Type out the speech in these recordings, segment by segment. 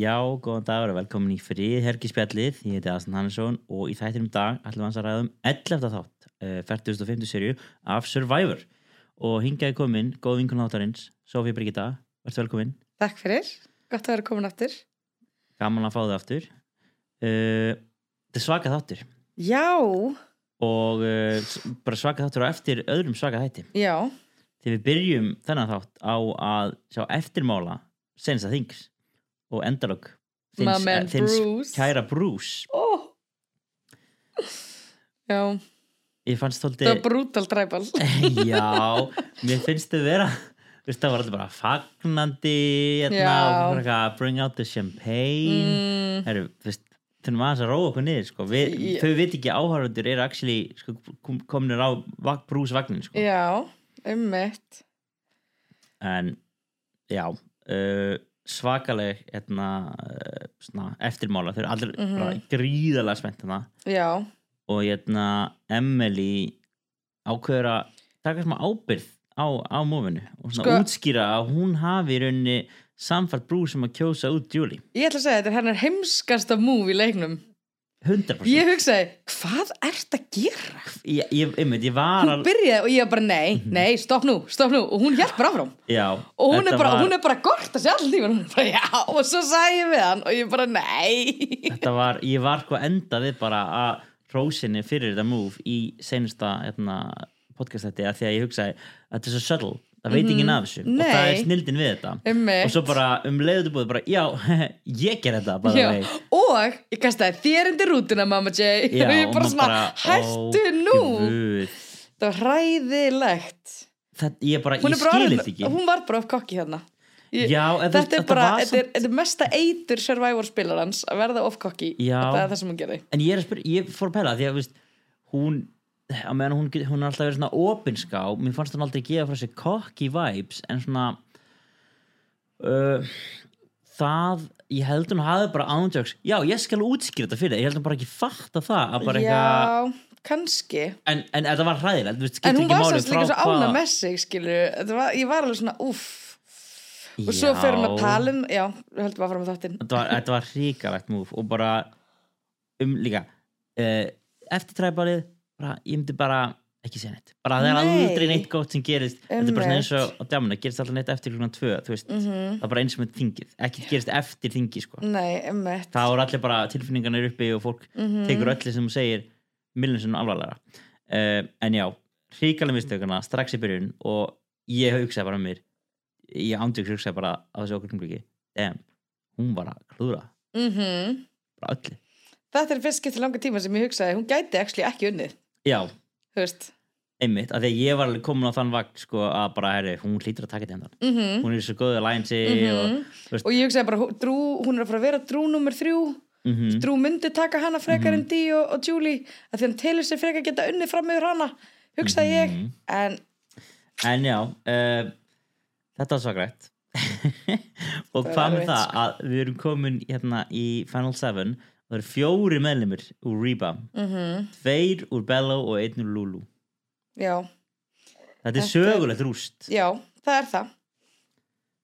Já, góðan dagur og velkomin í frið Hergispjallið, ég heiti Aslan Hannesson og í þættinum dag ætlum við hans að ræða um 11. þátt, uh, 4050 serju af Survivor. Og hingaði komin, góð vinkunn áttarins Sofía Brigitta, verður velkomin. Takk fyrir, gott að vera komin aftur. Gaman að fá þig aftur. Uh, Þetta er svaka þáttur. Já, og uh, bara svaka þáttur og eftir öðrum svaka þætti. Já, þegar við byrjum þennan þátt á að sjá eftirmála sensta þings og endalog My man Bruce. kæra Bruce ó Já, ég fannst það var þóldi brútal dræbal já, mér finnst þau vera þú veist, það var alltaf bara fagnandi hérna, bara eitthvað, bring out the champagne mm, veist, þurfum aðeins að róa okkur niður sko. við, Já. þau veit ekki áhörfundur eru actually sko, kom- komnir á vag, Bruce vagnin sko. Já, ummitt en já uh, svakaleg hérna, uh, svona, eftirmála þau eru allir Mhm. bara gríðalega spennt hérna. Og hérna Emily ákveður að taka smá ábyrð á, á mófinu og svona Sko- útskýra að hún hafi í rauninni samfært brú sem að kjósa út Julie ég ætla að segja þetta er hennar heimskasta múv í leiknum 100% Ég hugsaði, hvað ert að gera? ég, ég, einmitt, ég var Hún byrjaði og ég var bara, nei, nei, stopp nú, stopp nú. Og hún hjálp bara áfram. Já, og hún er, bara, var, hún er bara gort að sjá allir tíma hún er bara, já, og svo sagði ég við hann og ég bara, nei. Þetta var ég var sko enda við bara að rósinni fyrir þetta move í seinusta hérna, podcast þetta að því að ég hugsaði að þetta er svo subtle það veit enginn af þessu. Og það er. Nei. snildin við þetta. Einmitt. og svo bara um leiðu búið bara já, ég ger þetta bara Já, og ég kastaði þér undir rútuna mamma J Já, og ég bara svona, hættu nú. Það var hræðilegt. Það, ég bara, hún ég bara skil orðin, þetta ekki. hún var bara of kokki hérna ég, Já, veist, þetta er þetta bara, þetta er, þetta er mesta eitur survivor spilarans að verða of kokki Já. og það er það sem hún gerði. En ég spyrja, ég fór að pæla því að veist, hún að meðan hún, hún er alltaf verið svona opinská mér fannst hún aldrei gefa frá sér cocky vibes en svona uh, það ég held hún hafi bara ándjöks já, ég skal útskýra þetta fyrir þig, ég held hún bara ekki fatta það að bara eitthvað, já, kannski. En, en þetta var hræðilegt en hún var frá líka svo ána með sig var, ég var alveg svona uff og svo fer hún að Já. um já, við höldum að fara með þáttinn. Þetta var, var hríkalegt múf og bara um líka uh, eftir træbalið bara, ég myndi bara ekki segja neitt. Bara það er Nei. aldrei neitt gott sem gerist. Þetta er bara eins og á djáminu gerist alltaf neitt eftir klukkan tvö þú veist, Mhm. það er bara eins með þingið. Ekki gerist eftir þingi sko. Nei, það voru allir bara tilfinningarnir uppi og fólk Mhm. tekur öllu sem þú segir millin sem alvarlega. Uh, en já, hríkalega mistökuna strax í byrjun og ég hugsaði bara um mér. Ég ándjöks hugsaði bara á þessu okkur kringbliki damn, hún var að klúra Mhm. bara öllu. Þetta er fyrst skipti langa tíma sem ég hugsaði hún gæti actually ekki unnið já, þú veist. Einmitt, af því að ég var komin á þann vagn sko að bara, herri, hún hlýtur að taka þetta hendan mm hún er svo góð að læn sig og, þú veist, og ég hugsaði bara drú, hún er að fara að vera drú nummer þrjú. Mm drú myndi taka hana frekar Mhm. en Dee og, og Julie að því hann telur sér frekar geta unnið fram yfir hana hugsaði ég. Mhm. en en já uh, þetta var svakrætt og Það er hvað með það sko. að við erum komin hérna í Final 7 og það eru fjóri meðlumir úr Reba. Mm tveir úr Bello og einn úr Lulu. Já, þetta er sögulegt rúst. Já, það er það.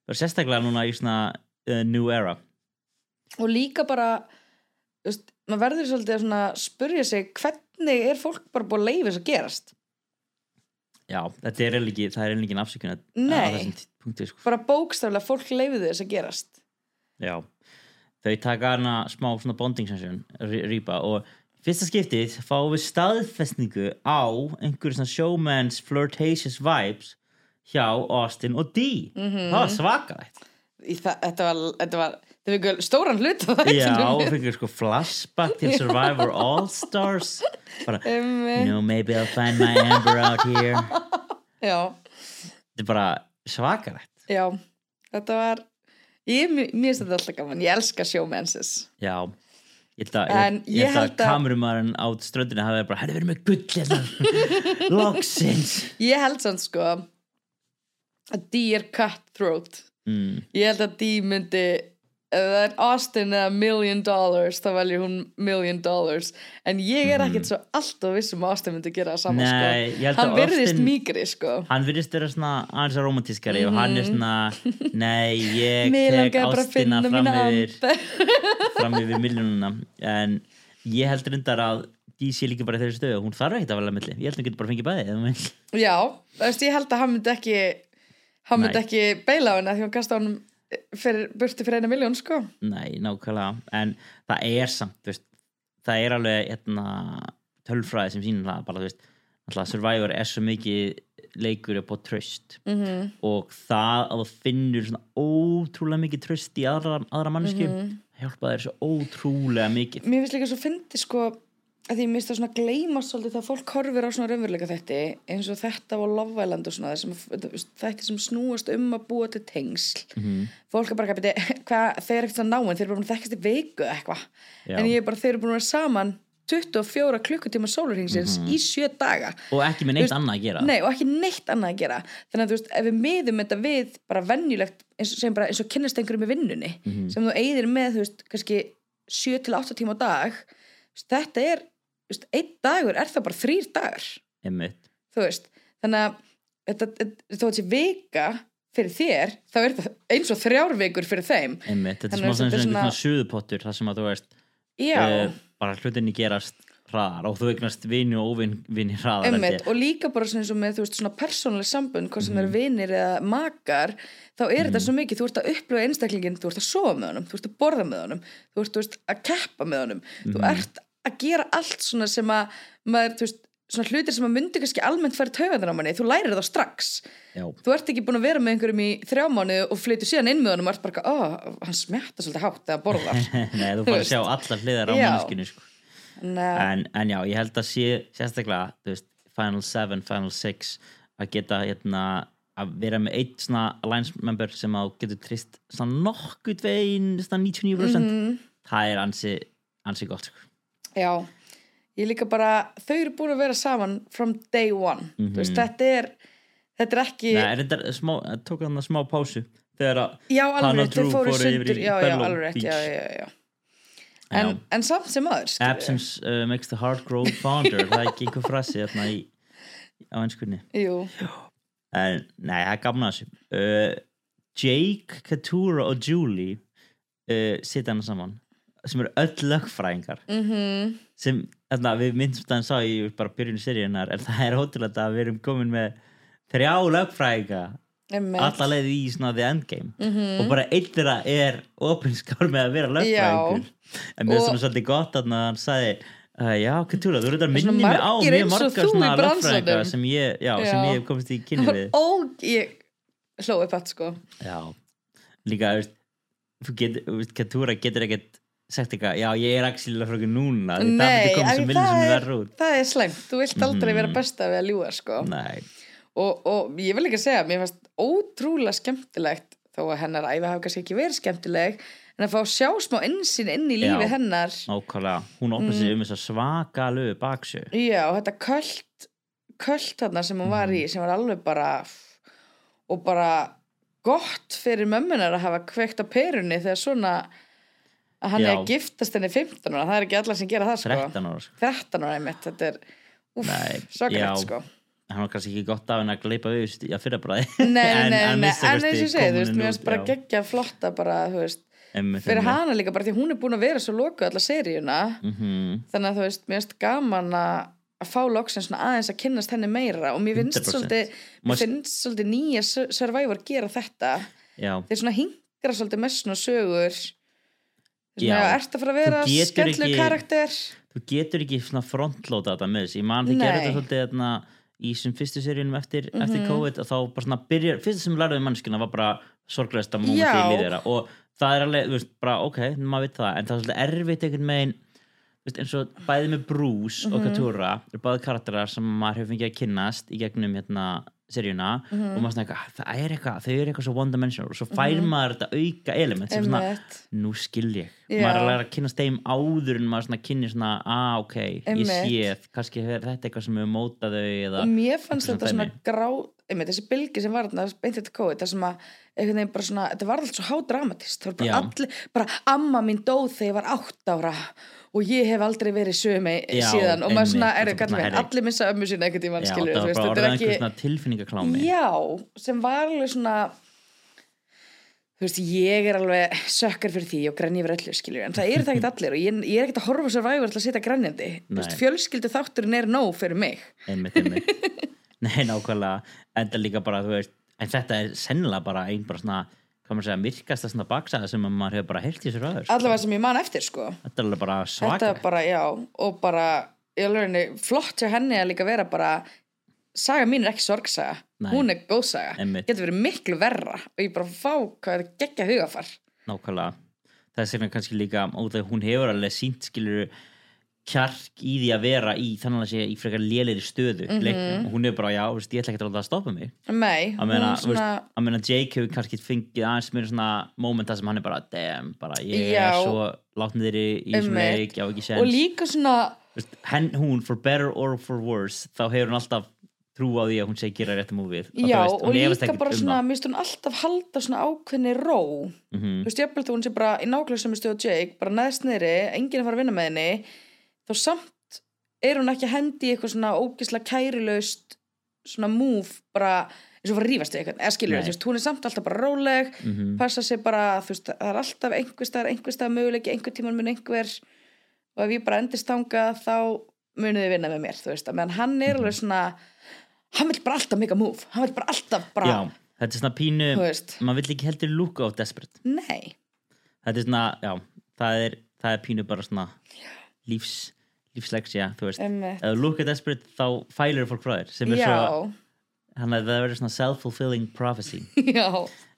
Það er sérstaklega núna í svona uh, new era. Og líka bara veist, maður verður svolítið að spurja sig hvernig er fólk bara búið að leifa þess að gerast? Já, þetta er ekki, það er eiginlega ekki afsökun Nei. punkti sko. bara bókstaflega fólk leifiði þess að gerast. Já, þau taka hana smá svona bonding session, rýpa og fyrsta skiptið fáum við staðfestningu á einhverjum svona showman's flirtatious vibes hjá Austin og Dee. Mhm. það var svakalægt það, þetta var, þetta var var ykkur stóran hlut á það Já, og fengið sko flashback til Survivor All-Stars bara, you know, maybe I'll find my Amber out here. Já, þetta er bara svakalægt já þetta var ég, mér finnst þetta alltaf gaman, ég elska showmances Já, ég held að, ég, ég ég held að kamerumærin á ströndinu hafi bara, hætti verið með gull hérna. Loksins. Ég held sann sko að Dee er cutthroat. Mm. ég held að Dee myndi ef það er Austin eða million dollars þá velji hún million dollars en ég er ekkert svo alltaf vissum að Austin myndi gera það saman Mhm. Nei, ég sko. hann að virðist Austin- mýgri sko hann virðist vera svona aðeins að romantískari og hann er svona nei, ég Mhm. Tek bara að fram yfir fram yfir miljónuna en ég held reyndar að DC er líka bara þeirri stöðu hún þarf ekkert að velja milli, ég held að hún getur bara fengið bæði hún. Já, ég held að hann myndi ekki hann myndi ekki beila á henni af því hann kasta honum fyrir, burti fyrir eina miljón sko nei, nákvæmlega, en það er samt veist, það er alveg hérna, tölfræði sem sýnir það bara, þú veist, alltaf Survivor er svo mikið leikur upp á tröst mm. -hmm. og það að þú finnur svona ótrúlega mikið tröst í aðra, aðra manneski Mhm. hjálpa þér svo ótrúlega mikið Mér finnst líka svo fyndi sko að því mista svona gleymast svolítið þegar fólk horfir á svona raunveruleika þetta eins og þetta og Love Island og svona þessum, þetta sem snúast um að búa til tengsl. Mhm. fólk er bara ekki að byrja þeir eru ekkert svona náin, þeir eru bara búin að þekkast í eða eitthvað, en ég er bara þeir eru búin að vera saman 24 klukkutíma sólarhingsins í sjö daga. Og ekki með neitt veist, annað að gera. Nei, og ekki neitt annað að gera. Þannig að þú veist, ef við miðum þetta við bara venjulegt, eins sem eins og kynnast einhverjum í vinnunni, Mhm. sem þú eyðir með þú veist, kannski 7 til 8 tíma á dag þetta er veist, einn dagur er það bara þrýr dagar. Einmitt. Þú veist, þannig að þetta, þetta, að þessi vika fyrir þér, þá er þetta eins og þrjár vikur fyrir þeim. Einmitt, þetta er svona, þetta svona, suðupottur þar sem að þú veist uh, bara hlutinni gerast hraðar og þú eignast vini og óvinni hraðar Einmitt, og líka bara svona með þú veist, svona persónuleg sambund, hvað sem mm Mhm. er vinir eða makar, þá er þetta svo mikið þú ert að upplifa einstaklingin, þú ert að sofa með honum þú ert að borða með honum, þú ert, þú veist, að keppa með honum, þú Mhm. ert að gera allt svona sem að maður, þú veist, svona hlutir sem að myndi kannski almennt færi taugandur á manni, þú lærir það strax Já, þú ert ekki búin að vera með einhverjum í þrjá mánu og flytur síðan inn með honum og ert bara, ó, hann smetta svolítið hátt hann borðar Nei, þú bara sjá allar hliðar á Já. manneskinu sko. En, en já, ég held að sé sérstaklega, þú veist, Final 7 Final 6 að geta hérna, að vera með eitt svona alliance member sem að getur trist svona nokkuð veginn, svona 99% Mhm. það er ansi, ansi gott sko. Já, ég líka bara þau eru búin að vera saman from day one. Mhm. þú veist, þetta er þetta er ekki, Nei, er þetta smá, tók hann að smá pásu þegar að þau Drew fóru yfir í Bellow Beach. já, já, já. En, en samt sem skilurðu. absence uh, makes the heart grow fonder. Það er ekki einhver frasi þarna í, á einskunni en nei, það er gaman að þessu. Uh, Jake, Katura og Julie uh, sitja hann saman sem eru öll lögfræðingar. Mhm. Sem þarna, við myndum þannig sá í bara byrjun seríunar en það er hóttilegt að við erum komin með þrjá lögfræðinga alla leið í svona the endgame Mhm. og bara einn þeirra er opinskál með að vera lögfræðingur. En mér Og- finnst það svolítið gott að hann sagði uh, já, Katura, þú Það er minni mig á mjög og margar í svona lögfræðinga sem ég, já, sem Já. ég hef komist í kynni við. ó, ég hlóði patt sko. Já, líka þú veist, Katura getur ekkert sagt eitthvað, já, ég er actually lögfræðingur núna því það Nei, sem það er- það er slæmt, þú vilt aldrei Mhm. vera besta við að ljúga sko. Og, og ég vil ekki segja, mér fannst ótrúlega skemmtilegt þó að hennar æfi hafi kannski ekki verið skemmtileg en að fá sjá smá innsýn inn í lífi Já. hennar. nákvæmlega. Hún opnaði Mm. sig um þess að svaka lögu baksjö já, og þetta köld köld þarna sem hún var í sem var alveg bara og bara gott fyrir mömmunar að hafa kveikt á perunni þegar svona að hann Já. er að giftast henni 15 ára, það er ekki allar sem gera það sko 13 ára, sko. 13 ára einmitt, þetta er já. svakalegt sko hann var kannski ekki gott af henni að gleipa við að fyrra bræði Nei, En- nei, en eins og ég segi, þú veist, mér finnst bara geggja flotta bara, þú veist, Einmitt, fyrir einmitt. hana líka bara því hún er búin að vera svo lokuð alla seríuna, Mhm. þannig að þú veist, mér finnst gaman að að fá loksins svona aðeins að kynnast henni meira og mér finnst 100%. svolítið, mér Mas- finnst svolítið nýja Sur- Survivor gera þetta já, þeir svona hingra svolítið með svona sögur Svona, ert að fara að vera Þú ekki- karakter þú getur ekki frontlóta þetta með þessi, ég man þið gerði þetta svolítið þarna, í þessum fyrstu seríunum eftir, eftir Mhm. COVID og þá bara svona byrjar, fyrsta sem lærði mannskina var bara sorglegasta mómenti Já. í líðira og það er alveg, þú veist, bara ok, maður veit það, en það er svolítið erfitt einhvern veginn þú veist, eins og bæði með Bruce Mhm. og Katura eru báði karakterar sem maður hefur fengið að kynnast í gegnum hérna seríuna Mhm. og maður svona eitthvað, "Ah, það er eitthvað, þau eru eitthvað svo one dimensional. Og svo fær maður þetta auka element sem svona, nú skil ég. Já. maður er að læra að kynast þeim áður en maður svona kynni svona, ah ok, ég sé kannski er þetta eitthvað sem hefur mótað þau eða og mér fannst þetta svona svona grá einmitt, þessi bylgi sem var þarna beint þetta COVID, það sem að svona, þetta var alltaf svo hádramatist. Bara allir, bara amma mín dóð þegar ég var átt ára og ég hef aldrei verið sömi síðan. Og maður svona, er þetta er bara, herri. allir missa ömmu sína einhvern tímann Já, skilur, það var bara orðið einhver svona tilfinningaklámi. Já, sem var alveg svona þú veist, ég er alveg sökkar fyrir því og grenni yfir öllu skilur, en það eru það ekkert allir og ég, ég er ekkert að horfa á Survivor til að sitja grenjandi. Þú veist, fjölskyldu þátturinn er nóg fyrir mig. Einmitt, einmitt. Nei, nákvæmlega, enda líka bara, þú veist en þetta er sennilega bara ein bara svona hvað maður segja, myrkasta svona baksaða sem að maður hefur bara heyrt í sér aður allavega sem ég man eftir sko. Þetta er alveg bara þetta svaka. er bara, já, og bara í alveg flott hjá henni að líka vera bara saga mín er ekki sorgsaga. Nei. hún er góðsaga, Einmitt. getur verið miklu verra og ég bara fá hvað er geggja hugafar. Nákvæmlega. Það er sérna kannski líka, út af hún hefur alveg sínt skilur kjark í því að vera í þannig að sé í frekar lélegri stöðu mm Mhm. og hún er bara, já, veist, ég ætla ekki að láta það stoppa mig Nei, að meina, svona veist, að meina Jake hefur kannski fengið aðeins mér svona momenta sem hann er bara, damn, bara ég Já. er svo látt niður í, í þessum Einmitt. leik, já ekki og séns líka svona Veist, henn, hún, for better or for worse þá hefur hún alltaf trú á því að hún segi gera réttu múfið já, og líka bara svona, mér finnst hún alltaf halda svona ákveðni ró mm -hmm. þú veist, ég held að hún sé bara í nákvæmlega sem stöðu Jake, bara neðst niðri, enginn er að fara að vinna með henni þá samt er hún ekki að hendi eitthvað svona ógisla kærilaust svona move bara eins og fara að rífast við eitthvað, eða skilur þú veist, hún er samt alltaf bara róleg Mhm. passa sig bara, þú veist, það er alltaf einhver staðar, einhver staðar möguleiki, einhver tíman mun einhver og ef ég bara endist þanga þá munið þið vinna með mér, þú veist, að meðan hann er alveg svona hann vil bara alltaf make a move, hann vil bara alltaf bara, já, þetta er svona pínu maður vill ekki heldur lúka á desperate. Nei. Þetta er svona, já, það er, það er pínu bara svona lífs, lífslegsja, þú veist. Einmitt. ef þú lúka desperate þá fælur fólk frá þér sem er já, svo, hann að það verður svona self-fulfilling prophecy. Já.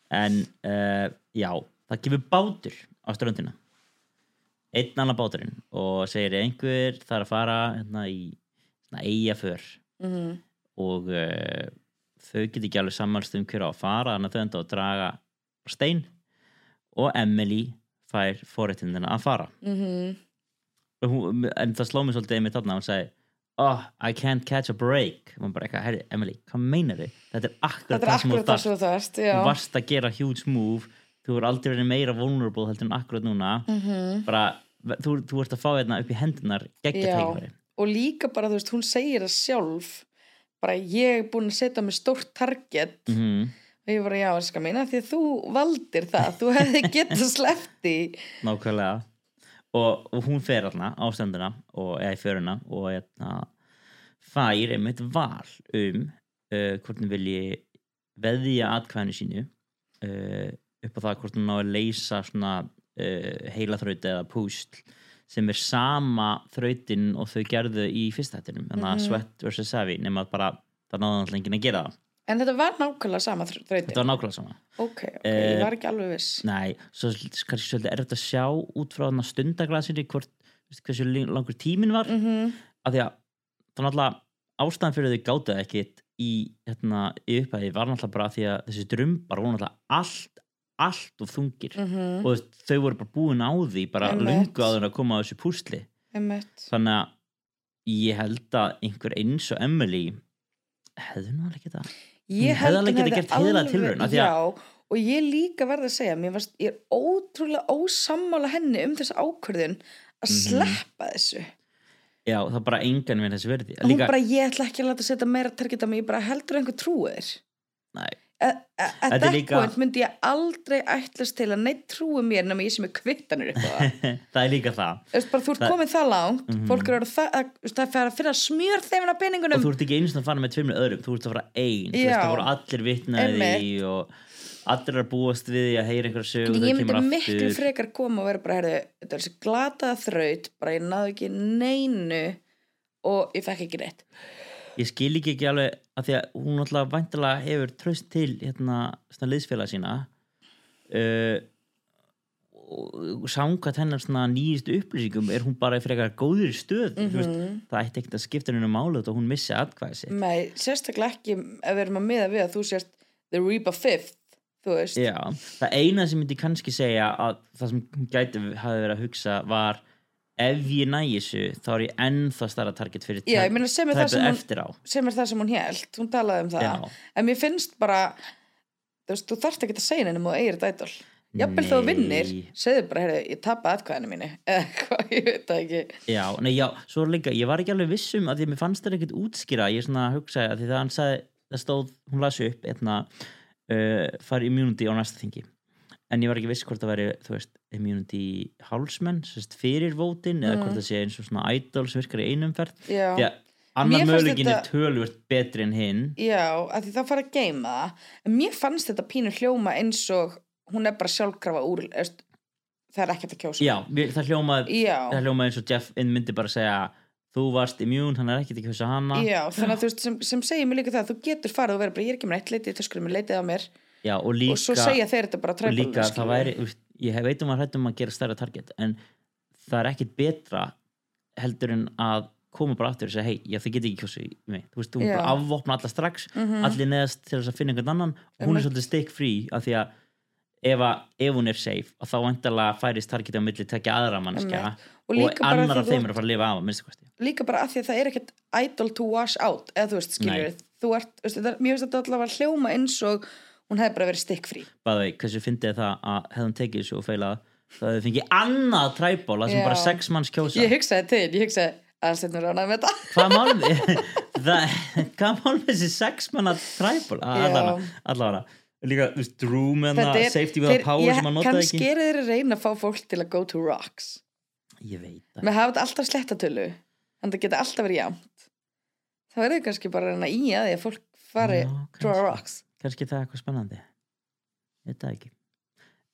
En uh, já, það gefur bátur á ströndina. Einn annar báturinn og segir einhver þarf að fara hérna í eiga för mhm. og uh, þau get ekki alveg samanst um hver á að fara þannig að þau enda að draga stein og Emily fær forréttindina að fara. Mhm. hún, en það sló mig svolítið einmitt þarna og hún sagði oh, I can't catch a break. Og hún bara eitthvað, herri, Emily, hvað meinar þið? Þetta er akkurat það sem þú það þarft þú varst að gera huge move. Þú er aldrei verið meira vulnerable heldur en akkurat núna. Mhm. bara, þú, þú ert að fá hérna upp í hendunar Og líka bara, þú veist, hún segir það sjálf, bara ég er búin að setja mig stórt target. Mm og ég bara, já, elskar mín, af því að þú valdir það, þú hefði getað sleppt í. nákvæmlega og, og hún fer hérna á stenduna og eða í föruna og hérna fær einmitt val um uh, hvort hún vilji veðja atkvæðinu sínu uh, upp á það hvort hún ná að leysa svona uh, heila þraut eða púsl sem er sama þrautin og þau gerðu í fyrsta hættinum þannig að Sweat vs. Savvy nema bara það náði alltaf enginn að gera það En þetta var nákvæmlega sama þrautin. þetta var nákvæmlega sama Ok, ok, Eh, ég var ekki alveg viss. Nei, svo kannski svolítið er þetta að sjá út frá þarna stundaglasinu hvort, hversu langur tíminn var mm. Mm af því að það er náttúrulega ástæðan fyrir þau gátu það ekkit í, hérna, í upphæði var náttúrulega bara því að þessi drömbar voru náttúrulega allt, allt og þungir -hmm. og þau voru bara búin á því bara lungu áður en að koma á þessu púsli þannig að ég held að einhver eins og Emily hefðu nú alveg geta Ég held hún getað hefði alveg- að- Já, og ég líka verð að segja, mér varst, ég er ótrúlega ósammála henni um þessa ákvörðun að Mhm. sleppa þessu. já, það er bara engan við þessi verði Hún bara, ég ætla ekki að láta setja meira target á mig, ég bara heldur einhver trúið. Nei, At Þetta líka- point myndi ég aldrei ætlast til að neitt trúi mér nema ég sem er kvittanur á það. það er líka það veist bara, þú ert Það- komið það langt, Mhm. fólk eru að það, að, það fer að smjör þeimina og peningunum. þú ert ekki einu sinni að fara með tveimur öðrum þú ert að fara ein, þú veist það voru allir vitnaði og allir er að búast við að heyra einhverja sög og ég myndi miklu frekar koma og vera bara, herðu, þetta er þessi glataða þraut, bara ég náðu ekki neinu og ég fekk ekki neitt. Ég skil ekki ekki alveg að því að hún alltaf væntalega hefur tröst til hérna svona liðsfélag sína uh, og samkvæmt hennar svona nýjist upplýsingum er hún bara frekar góður stöð mm Mhm. það ætti ekkert að skipta henni málu og hún missi atkvæði sitt Nei, sérstaklega ekki ef við erum að miða við að þú sést the Reba Fifth, þú veist. Já, það eina sem myndi kannski segja að það sem hún gæti hafi verið að hugsa var ef ég næ þessu þá er ég ennþá starra target fyrir tæpið eftir á. sem er það sem hún held, hún talaði um það. Já. en mér finnst bara þú veist, þú þarft ekki að segja nefnum og eigir þetta idol. Jafnvel Nei. vinnir, segðu bara heyrðu, ég tapa atkvæðinu mínu, eða hvað, ég veit það ekki. Já, nei, já, svo er líka, ég var ekki alveg vissum að því að mér fannst það ekkert útskýra. Ég svona hugsaði að því það hann sagði það stóð, hún lasi upp etna, uh, fari immunity á næsta þingi en ég var ekki viss hvort það væri þú veist, immunity hálsmenn fyrir vótin eða hvort það sé eins og svona idol sem virkar í einum ferð Mm. Já. því að annar möguleikin er tölvört betri en hinn Já, að því þá fara að geima það en mér fannst þetta pínu hljóma eins og hún er bara sjálfkrafa úr eðst, það er ekkert að kjósa Já, það hljómaði Já. það hljómaði eins og Jeff myndi bara segja þú varst immune, hann er ekkert að hana Já, þannig að þú veist, sem, sem segir mér líka það þú getur farið og verið bara, ég er ekki með eitt leitið Já, og líka og svo segja þeir þetta bara það væri, ég veit um að hrættum að gera stærra target en það er ekkit betra heldur en að koma bara aftur og segja hei, þið getið ekki kjósið mig þú veist, þú Já. bara afvopna alla strax allir neðast til þess að finna einhvern annan og hún er svolítið stick free af því að ef, að, ef hún er safe að þá vantarlega færist targetið á milli tekja aðra mannskja. Og og, annar af þeim er að fara að lifa af að líka bara að því að það er ekkert idol to wash out eða þú veist, skilur Nei. þú ert, veist, þetta, mér finnst þetta allavega hljóma eins og hún hefði bara verið stikkfrí. Bæði, hversu fyndið það að hefðum tekið þessu og feilað það hefði fengið annað træból sem Já. bara sex manns kjósa. Ég hugsaði til, ég hugsaði að þetta er ránað með þetta. Hvað mál það, hvað mál með þessi sex manna træból allavega, allavega. Líka, þú veist, hana er- safety with a þeir- power sem hann notaði ekki. eru þeir að reyna að fá fólk til að go to rocks. Ég veit það. Með hafa þetta alltaf slettatölu en það geta alltaf verið þá er þau kannski bara að reyna í að því að fólk fari Já, to kannski. rocks kannski það er eitthvað spennandi. Ég veit það ekki.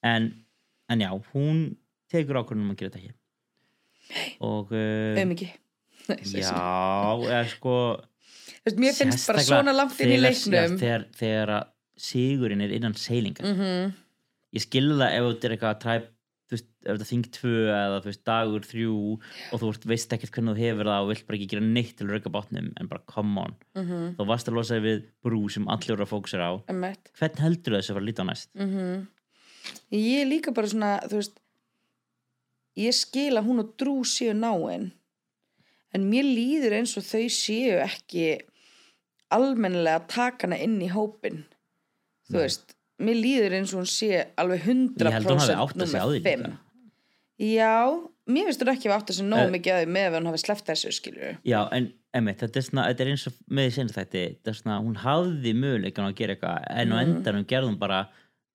En, en já, hún tekur ákvörðunum að gera þetta ekki. Og uh, um ekki. Já, eða sko veist, mér finnst bara svona langt inn í leiknum. þegar, þegar sigurinn er innan seilingar. Mm ég skilði það ef þetta er eitthvað træp, þú veist, ef þetta þing tvö eða þú veist, dagur þrjú og þú veist, veist ekkert hvernig þú hefur það og vilt bara ekki gera neitt til bátnum en bara come on, -hmm. þá varst að losa við brú sem allir voru að fókusera á. Um hvern heldur þessu að fara að líta á næst? Mm ég er líka bara svona þú veist ég skil að hún og Drú séu náin en mér líður eins og þau séu ekki almennilega að taka hana inn í hópin þú veist mér líður eins og hún sé alveg 100% ég held að hún hafi átt að segja á því líka já, mér finnst hún ekki að átt að segja nóg Eh. mikið að því með ef hún hafi sleppt þessu skilur já, en emitt, þetta er svona, þetta er eins og með því sinni þetta, er svona, hún hafði möguleikan að gera eitthvað, en á Mhm. endanum gerðum bara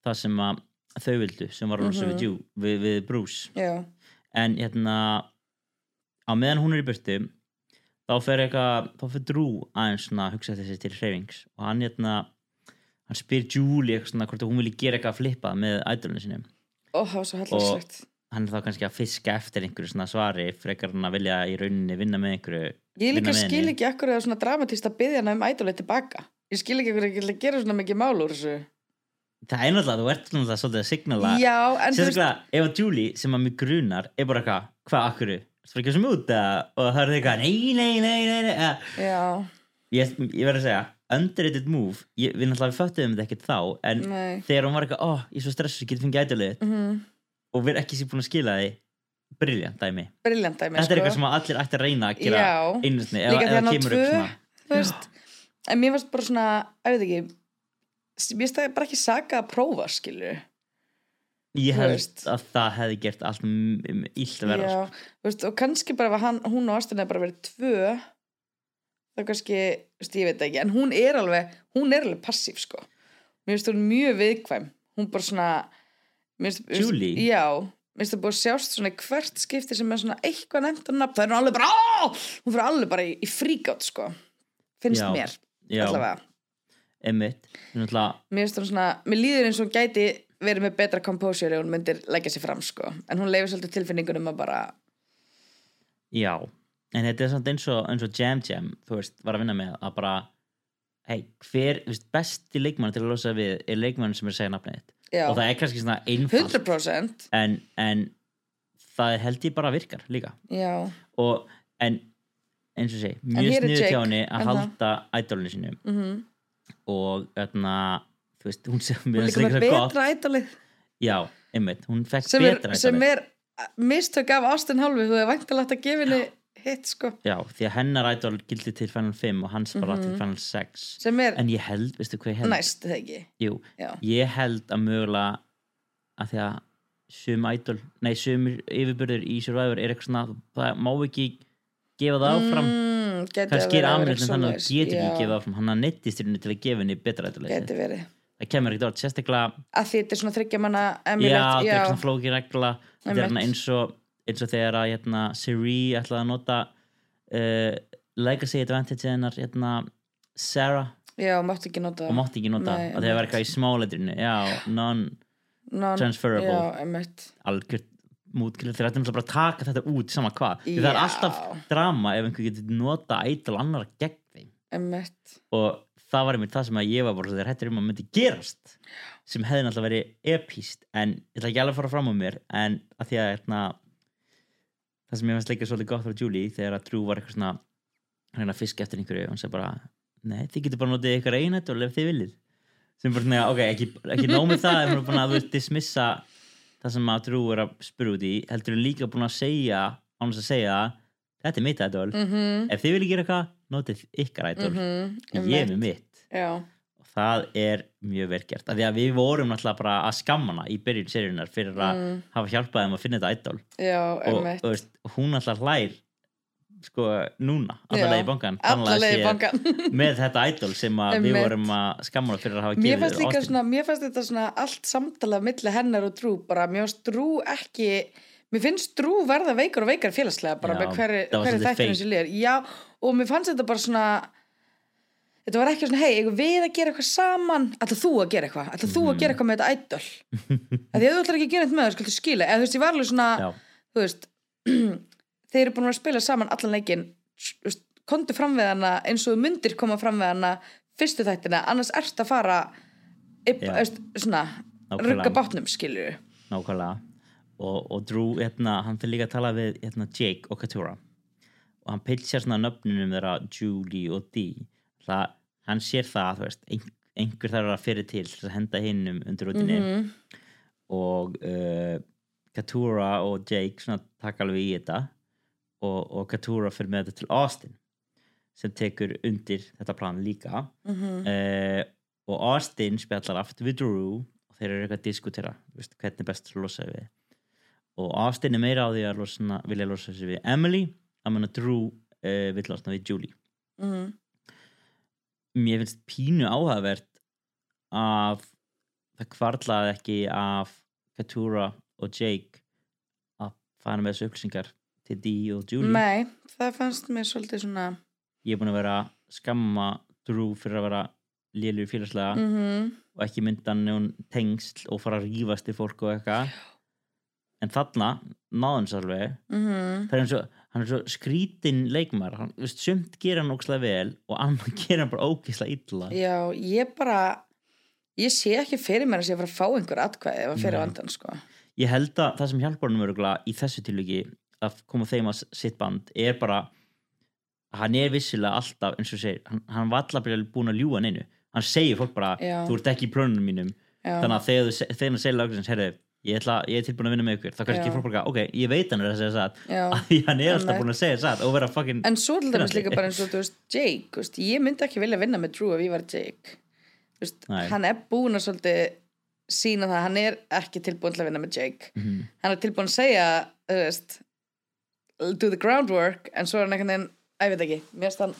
það sem að þau vildu sem var rosa Mhm. við, Jú- við, við Bruce já, en hérna á meðan hún er í burtu þá fer eitthvað, þá fer Drew aðeins svona að hugsa þessi til hreyfings og hann hérna hann spyr Julie eitthvað svona hvort hún vilji gera eitthvað að flippa með ædolinu sinni svo hallarslegt hann er þá kannski að fiska eftir einhverju svona svari frekar hann að vilja í rauninni vinna með einhverju ég líka skil ekki akkur eða svona dramatist að byggja hana um ædolið tilbaka. Ég skil ekki akkur að gera svona mikið mál úr þessu. Það er náttúrulega, þú ert náttúrulega svolítið að signala já, en þú veist sérstaklega ef að Julie sem að mig grunar er bara eitthvað, hvað akkur það er ekki sem út og það er eitthvað nei, nei, nei, nei, nei. ég, ég verð að segja underrated move, ég, við náttúrulega við föttuðum þetta ekkert þá, en nei. þegar hún var eitthvað ó, ég er svo stressu, ég geti fengið ædolið mm og við erum ekki sér búin að skila því. Briljant dæmi, briljant dæmi þetta er sko. eitthvað sem allir ætti að reyna að gera hann á það kemur upp tvö- svona. þú veist en mér varst bara svona, veit ekki mér það bara ekki saga að prófa skilur ég held að það hefði gert allt illt að vera já, sko. veist, og kannski bara hann, hún og er bara verið tvö þá kannski ég veit ekki, en hún er alveg hún er alveg passív sko. Mér finnst hún mjög viðkvæm. Hún bara svona finnst- mér finnst- Julie? já, mér finnst það búið að sjást svona hvert skipti sem er svona eitthvað nefnt að nafn, það er hún alveg bara "Á!" hún fyrir alveg bara í, í fríkátt sko. Finnst Já. mér, já, allavega. Emitt náttúrulega, mér mér líður eins og hún gæti verið með betra composure ef hún myndir leggja sér fram sko, en hún leifir svolítið tilfinningunum að bara, já en þetta er samt eins og, eins og Jam Jam þú veist, var að vinna með að bara hei, hver, þú veist, besti leikmann til að losa við er leikmann sem er segja nafnið og það er kannski svona einfalt. 100% en, en það held ég bara virkar líka. Já, og en eins og sé, mjög hér sniðu Jake, hjá henni en að það- halda ædolinu sinu mhm. Og þarna þú veist, hún sem hún er líka með betra ædolið já, einmitt, hún fekk sem betra sem ædolið er mistök af Austin Hálfi þú hefur væntalegt að gefa henni hitt sko. Já, því að hennar idol gildi til Final 5 og hans bara til Final 6 sem er en ég held, veistu hvað ég held? næst, það ekki? Jú, ég held að mögulega að því að sum idol, nei sum yfirbyrður í Survivor er eitthvað svona það má ekki gefa það áfram. Mm, kannski er Amelin þannig að það getur ekki Já, gefið áfram. Hann að nettist í rauninni til að gefa henni betra idol geti verið. Það kemur ekkert orð, sérstaklega að því þetta er svona þryggja manna já, já, er svona flóki regla. Þetta er eins og eins og þegar að hérna, Siri ætlaði að nota uh, legacy advantage hennar hérna, Sarah. Já, mátti ekki nota og mátti ekki nota Nei, og það var eitthvað í smáletrinu. Já, non-transferable emitt algjört mútgrill þeir ættum bara að taka þetta út sama hvað. Því það er alltaf drama ef einhver getur nota ædol annar gegn þeim. Emitt og það var einmitt það sem að ég var bara þegar hættur um að myndi gerast sem hefði náttúrulega verið epíst en ég ætla ekki alveg að fara fram á mér en að því að hérna, það sem ég fannst líka svolítið gott frá Julie þegar að Drew var eitthvað svona að fiska eftir einhverju og hann segi bara nei, þið getur bara notið ykkur einu ædol ef þið viljið. Sem bara svona, ok, ekki, ekki nómið það ef hún er búin að dismissa það sem að Drew er að spyrja út í heldur hún líka búin að segja án þess að segja þetta er mitt ædol mhm, ef þið viljið gera eitthvað, notið ykkar ædol mhm, ég er með mitt. Já, og það er mjög verkjart af því að við vorum náttúrulega bara að skamma hana í byrjun seríunar fyrir að Mm. hafa hjálpað þeim að finna þetta ædol já, og, og veist, hún alltaf hlær sko núna, Já, alla leið í bankan alla leið í bankan með þetta ædol sem við vorum að skamma hana fyrir að hafa mér fannst líka svona, mér fannst þetta svona allt samtalað milli hennar og Drú bara, mér fannst Drú ekki mér finnst Drú verða veikar og veikar félagslega bara Já, með hverju fake. sem líður já, og mér fannst þetta bara svona þetta var ekki svona, hei, eigum við að gera eitthvað saman? Ætla þú að gera eitthvað, ætla þú að gera eitthvað með þetta ædol því að þú ætlar ekki að gera eitthvað með það, skaltu skila eða þú veist, ég var alveg svona, Já, þú veist þeir eru búin að spila saman allan leikin kontu fram við hana eins og myndir koma fram við hana fyrstu þættina, annars ert að fara upp, Já. veist, svona Nákvæmlega. rugga bátnum, skilur nákvæmlega. Og, og Drew, hérna, hann fyrir líka að tala við hérna, Jake og Katura. Og hann pitchar svona nöfnunum þeirra Julie og Dee. Það, hann sér það, veist ein, einhver þarf að fyrir til að henda hinnum undir rútinni Mhm. og uh, Katura og Jake taka alveg í þetta og, og Katura fyrir með þetta til Austin sem tekur undir þetta plan líka Mhm. uh, og Austin spjallar aftur við Drew og þeir eru eitthvað að diskutera veist, hvernig er best að losa við og Austin er meira á því að losna, vilja losa sig við Emily að menna Drew uh, vill losna við Julie Mhm. Mér finnst pínu áhugavert að það kvarlaði ekki af Katura og Jake að fara með þessu upplýsingar til Dee og Julie. Nei, það fannst mér svolítið svona ég er búin að vera skamma Drew fyrir að vera lélur félagslega mm og ekki mynda hann tengsl og fara að rífast í fólk og eitthvað. En þarna náðum hans alveg. -hmm. það er eins og, hann er svo skrítin leikmar hann, veist, sumt gera hann ógislega vel og annan gera hann bara ógislega illa. Já, ég bara ég sé ekki fyrir mér að sé að fara að fá einhver atkvæði ef að fyrir vandan, sko. Ég held að það sem hjálpar hann öruglega í þessu tilviki að koma þeim að sitt band er bara hann er vissilega alltaf eins og segir, hann, hann var alltaf búin að ljúga hann einu. Hann segir fólk bara, Já. þú ert ekki í plönunum mínum. Já, þannig að þegar þú segir lagsins, herru ég, ætla, ég er tilbúin að vinna með ykkur þá kannski fólk bara, ok, ég veit hann er að segja satt af því hann er alltaf búin að segja satt og vera fucking En svo til dæmis líka bara eins og, þú veist, Jake, veist, ég myndi ekki vilja vinna með Drew ef ég var Jake. Veist, hann er búin að svolítið sína það, hann er ekki tilbúin til að vinna með Jake. Mhm. Hann er tilbúin að segja, veist, do the groundwork, en svo er hann einhvern veginn, að ég veit ekki, mér finnst hann,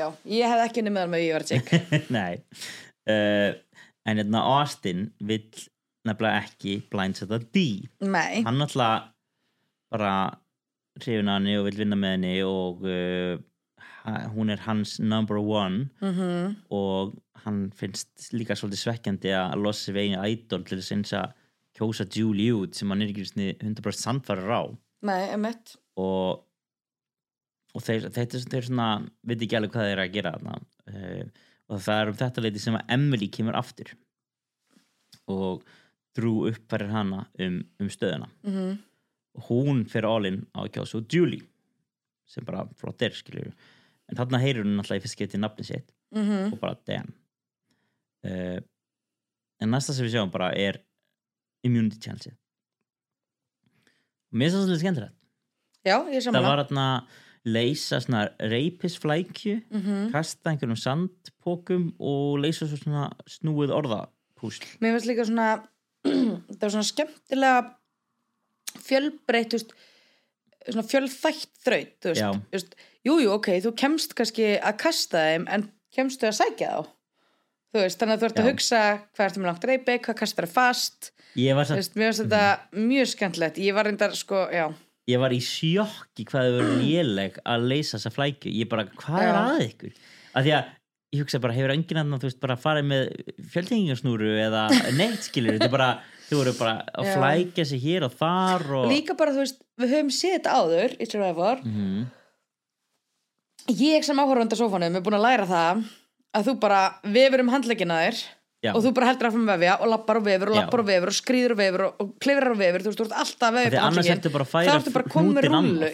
já, ég hef ekki unnið með hann ef ég var Jake. uh, en hérna Austin vill nefnilega ekki blindsetta D. Nei, hann náttúrulega bara hrifin að henni og vill vinna með henni og uh, hún er hans number one. Mhm, og hann finnst líka svolítið svekkjandi að losa við einu idol til þess eins að kjósa Julie út sem hann er ekki svona 100% sandfærir á. Nei, emitt. og og þeir, þeir, þeir svona veit ekki alveg hvað þeir eru að gera uh, og það er um þetta leiti sem að Emily kemur aftur. Og Drew uppfærir hana um, um stöðuna. Mm og hún fyrir all-in á að kjósa út Julie sem bara flott er skilur en þarna heyrir hún alltaf í fyrst getið nafni sitt -hmm. og bara damn. Uh, en næsta sem við sjáum bara er immunity challenge mér finnst það svolítið skemmtilegt. Já, ég það var hérna leysa svona reypisflækju Mhm. kasta einhverjum sandpókum og leysa snúið orðapúsl. Mér finnst líka svona það var svona skemmtilega fjölbreytt svona fjölþætt þraut veist, jú, ok, þú kemst kannski að kasta þeim en kemstu að sækja þá? Veist, þannig að þú ert að hugsa hvað ertu með langt reypi, hvað kastar það fast? Ég var, þú samt, veist, mér finnst þetta mjög skemmtilegt. Ég var reyndar, sko, já. Ég var í sjokki hvað þau verður léleg að leysa þessa flækju. Ég bara, hvað er Já. að ykkur? Af því að ég hugsa bara, hefur enginn annan þú veist, bara farið með fjöldingarsnúru eða neitt skilur, þetta er bara þau voru bara að Já. flækja sig hér og þar og líka bara, þú veist, við höfum séð þetta áður í Survivor Mhm. ég sem áhörfandi á sófanum er búin að læra það að þú bara vefur um handleggina þér Já. og þú bara heldur áfram að vefja og lappar og vefur og lappar og vefur og skrýður og vefur og, klifrar og vefur, þú veist, þú ert alltaf að Af vefja annars ertu bara að færa þá ertu bara komið með hnútinn rúlu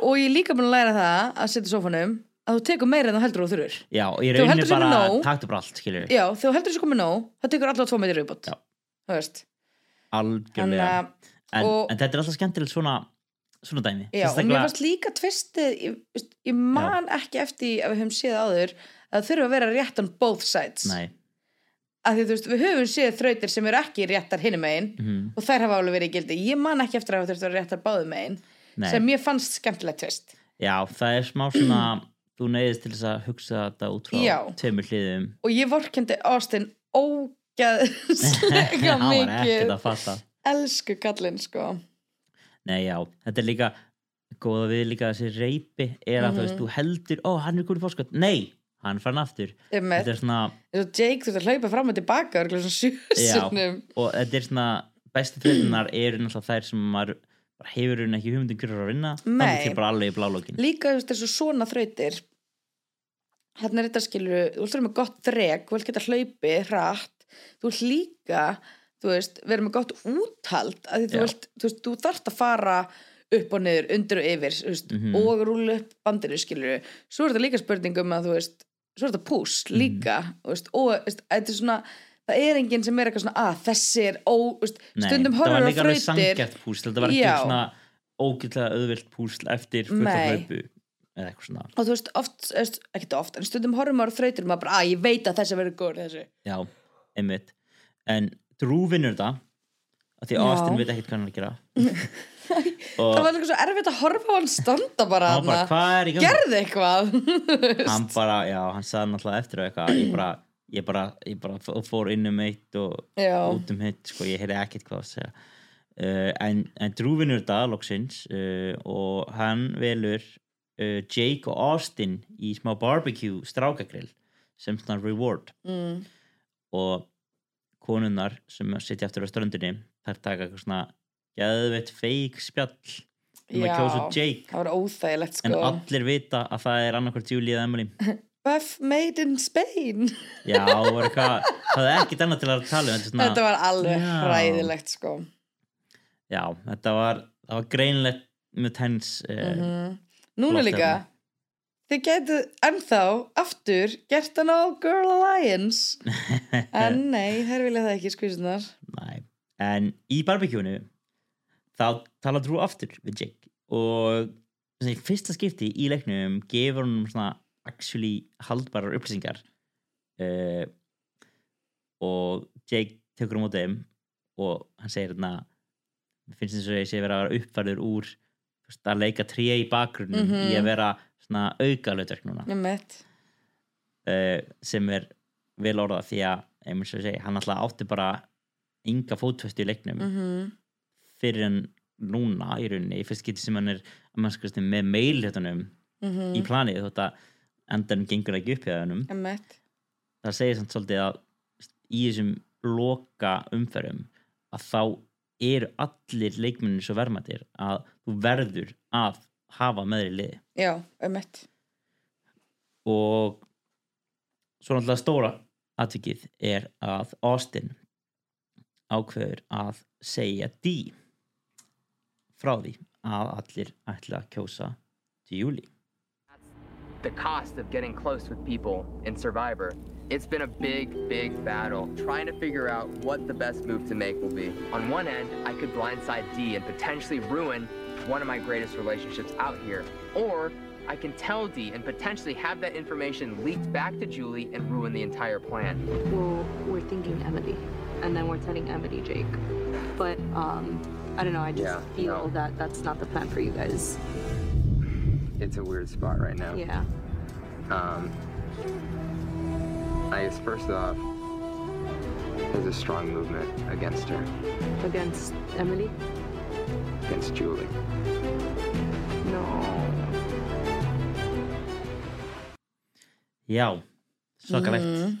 og ég líka búin að læra það að setja í sófanum að þú tekur meira en þú heldur og þurfur já, ég Þú sem bara taktu bara allt, já, þú heldur þessu komið nóg það tekur allavega tvo metri viðbót Já. þú algjörlega. Að- en, og- en þetta er alltaf skemmtilegt svona svona dæmi. Já, og mér Sérstaklega- fannst líka tvistið, ég, ég man ekki eftir að við höfum séð áður að þurfa að vera rétt on both sides. Nei, að því þú veist, við höfum séð þrautir sem eru ekki réttar hinum megin mhm, og þær hafa alveg verið í gildi, ég man ekki eftir að það þurft að vera réttar báðum megin nei. sem mér fannst skemmtilegt tvist Já, það er smá svona þú neyðist til þess að hugsa þetta út frá Já. tveimur hliðum og ég vorkendi Austin ógæðslega hann var ekkert mikið að fatta elsku kallinn sko Nei, já, þetta er líka góða við líka þessi reypi er að þú Mhm. veist, þú heldur, ó, hann er góð í fórskot Nei, hann fann aftur Einmitt. Þetta er svona, eins og Jake þú ert að hlaupa fram og tilbaka örugglega svona Já. sjösunum og þetta er svona bestu þrjóðunar eru náttúrulega þær sem maður bara hefur hún ekki hugmyndum hverju er að vinna þannig til bara alveg í blálókin líka þú veist þessu svona þrautir. Hérna er þetta skilur þú vilt vera með gott þrek, þú vilt geta hlaupi hratt, þú vilt líka þú veist, vera með gott úthald að þú vilt, þú veist, þú þarft að fara upp og niður, undir og yfir veist, Mhm. og rúla upp bandinu skilur svo er þetta líka spurningum að þú veist svo er þetta pús líka þú veist, og þetta er svona það er enginn sem er eitthvað svona, að þessi er ó, þú veist, stundum það horfur var líka alveg sangjart púsl þetta var ekki svona ógætlega auðvilt púsl eftir fullt af hlaupu eða eitthvað svona. Og þú veist, oft, ekkert oft en stundum horfum maður á þrautir og maður bara, að ég veit að þessi verður góður þessi já, einmitt. En Drew vinnur þetta af því Já. Austin veit ekkert hvað hann er að gera. Og það var líka svo erfitt að horfa á hann standa bara hann bara, er gerði eitthvað. Hann bara, já, hann sagði náttúrulega eftir eitthvað ég bara, ég bara, ég bara fór inn um eitt og Já. út um hitt sko, ég heyrði ekkert hvað að segja uh, en, en Drew vinnur þetta loksins uh, og hann velur uh, Jake og Austin í smá barbecue strákagrill sem svona reward mm. og konunnar sem sitja eftir á ströndinni þær taka eitthvað svona geðveitt feik spjall um Já. það var óþægilegt en sko allir vita að það er annarkvært Julie eða Emily Buff made in Spain. Já, það var eitthvað, það er ekkert annað til að tala um þetta, þetta var alveg Já. hræðilegt sko. Já, þetta var, var greinlegt mjög tens uh, mm núna flott líka þið getu ennþá aftur gert hann á Girl Alliance. En nei, þær vilja það ekki skvísunar en í barbecue-nu þá tala Drew aftur við Jake. Og fyrsta skipti í leiknum gefur hann svona actually haldbarar upplýsingar uh, og Jake tekur um á þeim og hann segir hérna finnst þess að ég sé vera að vera uppfærður úr að leika tré í bakgrunum Mhm. í að vera svona auka hlutverk núna ég uh, sem er vel orðað því að ég segi, hann alltaf átti bara ynga fótfestu í leiknum mm fyrir en núna í rauninni, í fyrst geti sem hann er að mannskast með meilhjötunum -hmm. í planið þótt að endanum gengur ekki upp hjá hennum það segir samt svolítið að í þessum loka umferðum að þá eru allir leikmennin svo verðmættir að þú verður að hafa meðri liði. Já, mitt og svo náttúrulega stóra atvikið er að Austin ákveður að segja D frá því að allir ætla að kjósa til júli the cost of getting close with people in Survivor It's been a big, big battle trying to figure out what the best move to make will be. On one end, I could blindside D and potentially ruin one of my greatest relationships out here. Or I can tell D and potentially have that information leaked back to Julie and ruin the entire plan. Well, we're thinking Emily, and then we're telling Emily Jake. But um, I don't know. I just Yeah, feel no. that that's not the plan for you guys. It's a weird spot right now. Yeah. Um, I guess first off, there's a strong movement against her, Against Emily? against Julie. No. já, svakalegt Mm.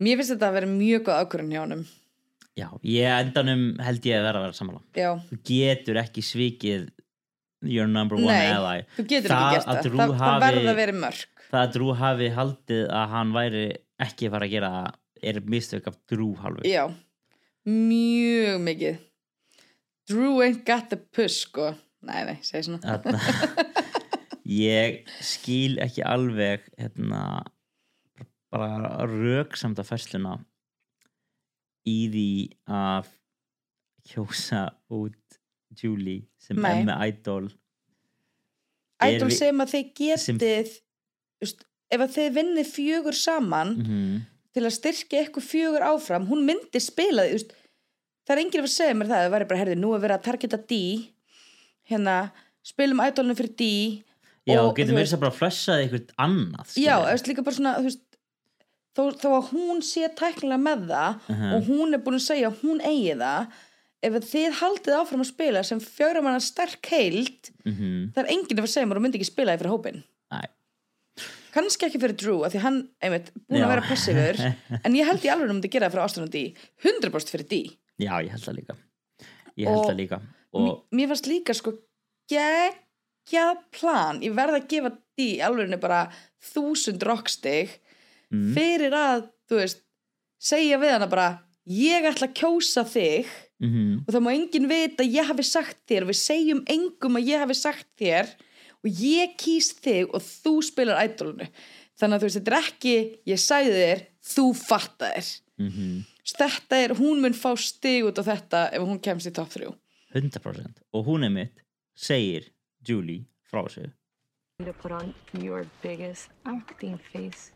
mér finnst þetta að vera mjög góð ákvörðun hjá honum já, ég endanum held ég að vera að vera sammála já, þú getur ekki svikið your number one Nei, ally. þú getur Það ekki gert að það. Það, það hafi- verða að vera mörg það að Drew hafi haldið að hann væri ekki fara að gera er mistök af Drew halvu já, mjög mikið. Drew ain't got the puss sko. Nei, nei, segi svona. Ég skil ekki alveg hérna bara röksamda færsluna í því að kjósa út Julie sem Nei. er með idol Idol við- sem að sem- getið just, ef að þið vinnið fjögur saman mm til að styrkja eitthvað fjögur áfram hún myndi spila því það er enginn að segja mér það það væri bara, herði, nú er verið að targeta D hérna, spilum idolinu fyrir D já, og, getur mér þess að bara flessa eitthvað annað já, skilurðu. eða veist, líka bara svona veist, þó, þó að hún sé tæknilega með það Mhm. og hún er búin að segja að hún eigi það ef að þið haldið áfram að spila sem fjögra manna sterk heild Mhm. það er enginn að segja mér og myndi ekki spila fyrir hópin Nei. kannski ekki fyrir Drew af því hann, einmitt, búin Já. að vera passífur en ég held í alveg um að gera það fyrir Ástan og D. 100% fyrir D. Já, ég held það líka. Held það líka. og mér, fannst líka sko geggjað plan. Ég verð að gefa D alveg bara þúsund rockstig mm, fyrir að, þú veist segja við hana bara ég ætla að kjósa þig mm, og það má enginn vita að ég hafi sagt þér og við segjum engum að ég hafi sagt þér og ég kýs þig og þú spilar ædolunu þannig að þú veist, þetta er ekki ég sagði þér, þú fattaðir mm, þetta er, hún mun fá stig út á þetta ef hún kemst í top 3 100% og hún er mitt segir Julie frá þessu. To put on your biggest acting face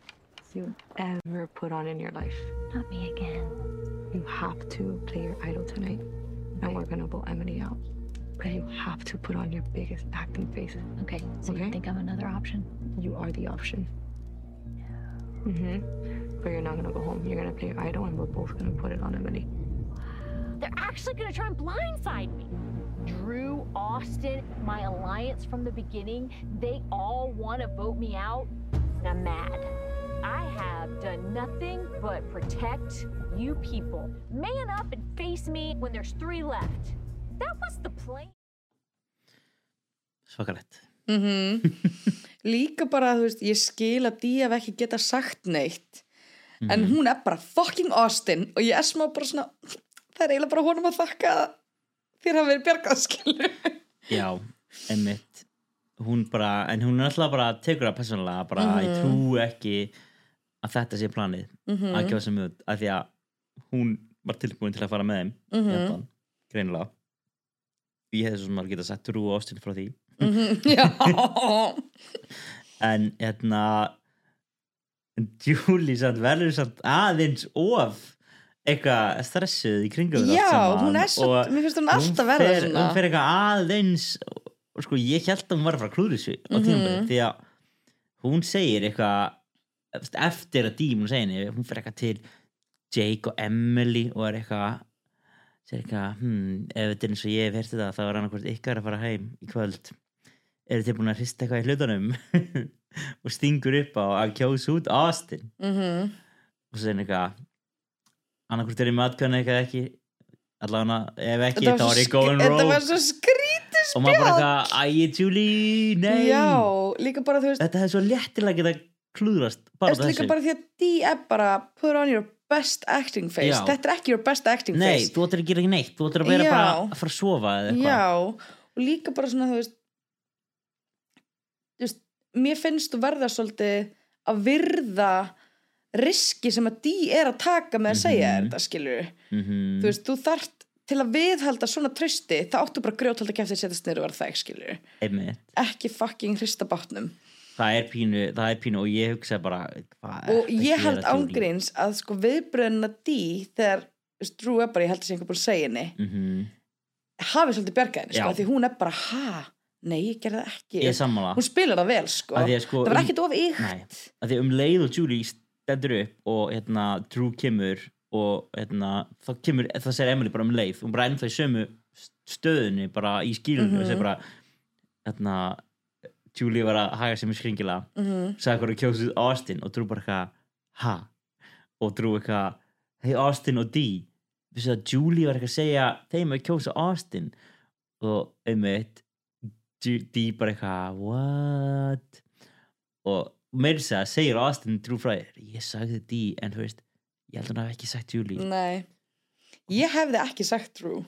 you ever put on in your life. Not me again. You have to play your idol tonight, and we're gonna vote Emily out. But you have to put on your biggest acting face. Okay, so Okay. you think I'm another option? You are the option. Mm-hmm. But you're not gonna go home. You're gonna play your idol, and we're both gonna put it on Emily. They're actually gonna try and blindside me. Drew, Austin, my alliance from the beginning, they all wanna vote me out. And I'm mad. I have done nothing but protect you people. Man up and face me when there's three left. That was the plan. svakalett líka bara, þú veist, ég skil að Día hef ekki geta sagt neitt Mhm. en hún er bara fucking Austin og ég er smá bara svona það er eiginlega bara honum að þakka að þér hafa verið bjargað skilur já, einmitt hún bara, en hún er alltaf bara tekur það persónulega, bara Mhm. ég trú ekki að þetta sé planið Mhm. að gefa sem út, af því að hún var tilbúin til að fara með þeim Mhm. í endan, greinilega ég hefði svo sem að geta sett trú og ástin frá því Mhm, já en hérna en Julie samt verður samt aðeins of eitthvað stressuð í kringum já, hún er svo, mér finnst hún alltaf verða svona hún fer eitthvað aðeins sko ég held að hún var að fara að klúður þessu á Mhm. tímabili því að hún segir eitthvað eftir- að dímun segir henni hún fer eitthvað til Jake og Emily og er eitthvað segir eitthvað, hmm, ef þetta er eins og ég hef hérst þetta þá er annarkvort ykkar að fara heim í kvöld. Eru þið búin að hrista eitthvað í hlutunum? Og stingur upp á að kjósa út Austin. Mhm. og svo hann eitthvað annarkvort er ég matkvæðan eitthvað ekki allavega ef ekki þá er ég going sk- þetta var svo skrítið og maður bara eitthvað æ, Julie, nei. Já, bara veist þetta er svo léttilega geta klúðrast bara Eftir líka þessu bara því að D er bara put on your best acting face? Já. þetta er ekki your best acting nei, face. þú ættir að gera ekki neitt þú ættir að vera Já. bara að fara að sofa eða eitthvað. Já, og líka bara svona þú veist, þú veist mér finnst þú verða svolítið að virða riski sem að Dee er að taka með að segja Mhm. þetta skilur mm þú veist, þú þarft til að viðhalda svona trösti, þá áttu bara grjóthalda kæftið setjast niður og vera það, skilur einmitt. Ekki fucking hrista bátnum það er pínu, það er pínu og ég hugsa bara og að ég held ángríns að sko viðbröðina Dee þegar Drew er bara, ég held að sé einhver búin að segja henni Mhm. hafi svolítið bjargaðin, sko, því hún er bara ha, nei, ég gerði það ekki. Ég sammála. Hún spilar það vel, sko. Því að, sko, það var um- ekkit of ygt Nei, að því um leið og Julie stendur upp og hérna Drew kemur og hérna þá kemur, það segir Emily bara um leið. Hún bara ennþá í sömu stöðunni bara í skýlunum og segir bara hérna Julie var að haga sér með skringilega. Mhm. sagði hvað að kjósið Austin og Drew bara eitthvað ha? Og Drew eitthvað hei Austin og Dee vissu að Julie var eitthvað að segja þeim að kjósa Austin. Og einmitt Dee bara eitthvað what? Og að segir Austin Drew frá þér ég sagði Dee en þú veist ég held að hann hafi ekki sagt Julie. Nei, ég hefði ekki sagt Drew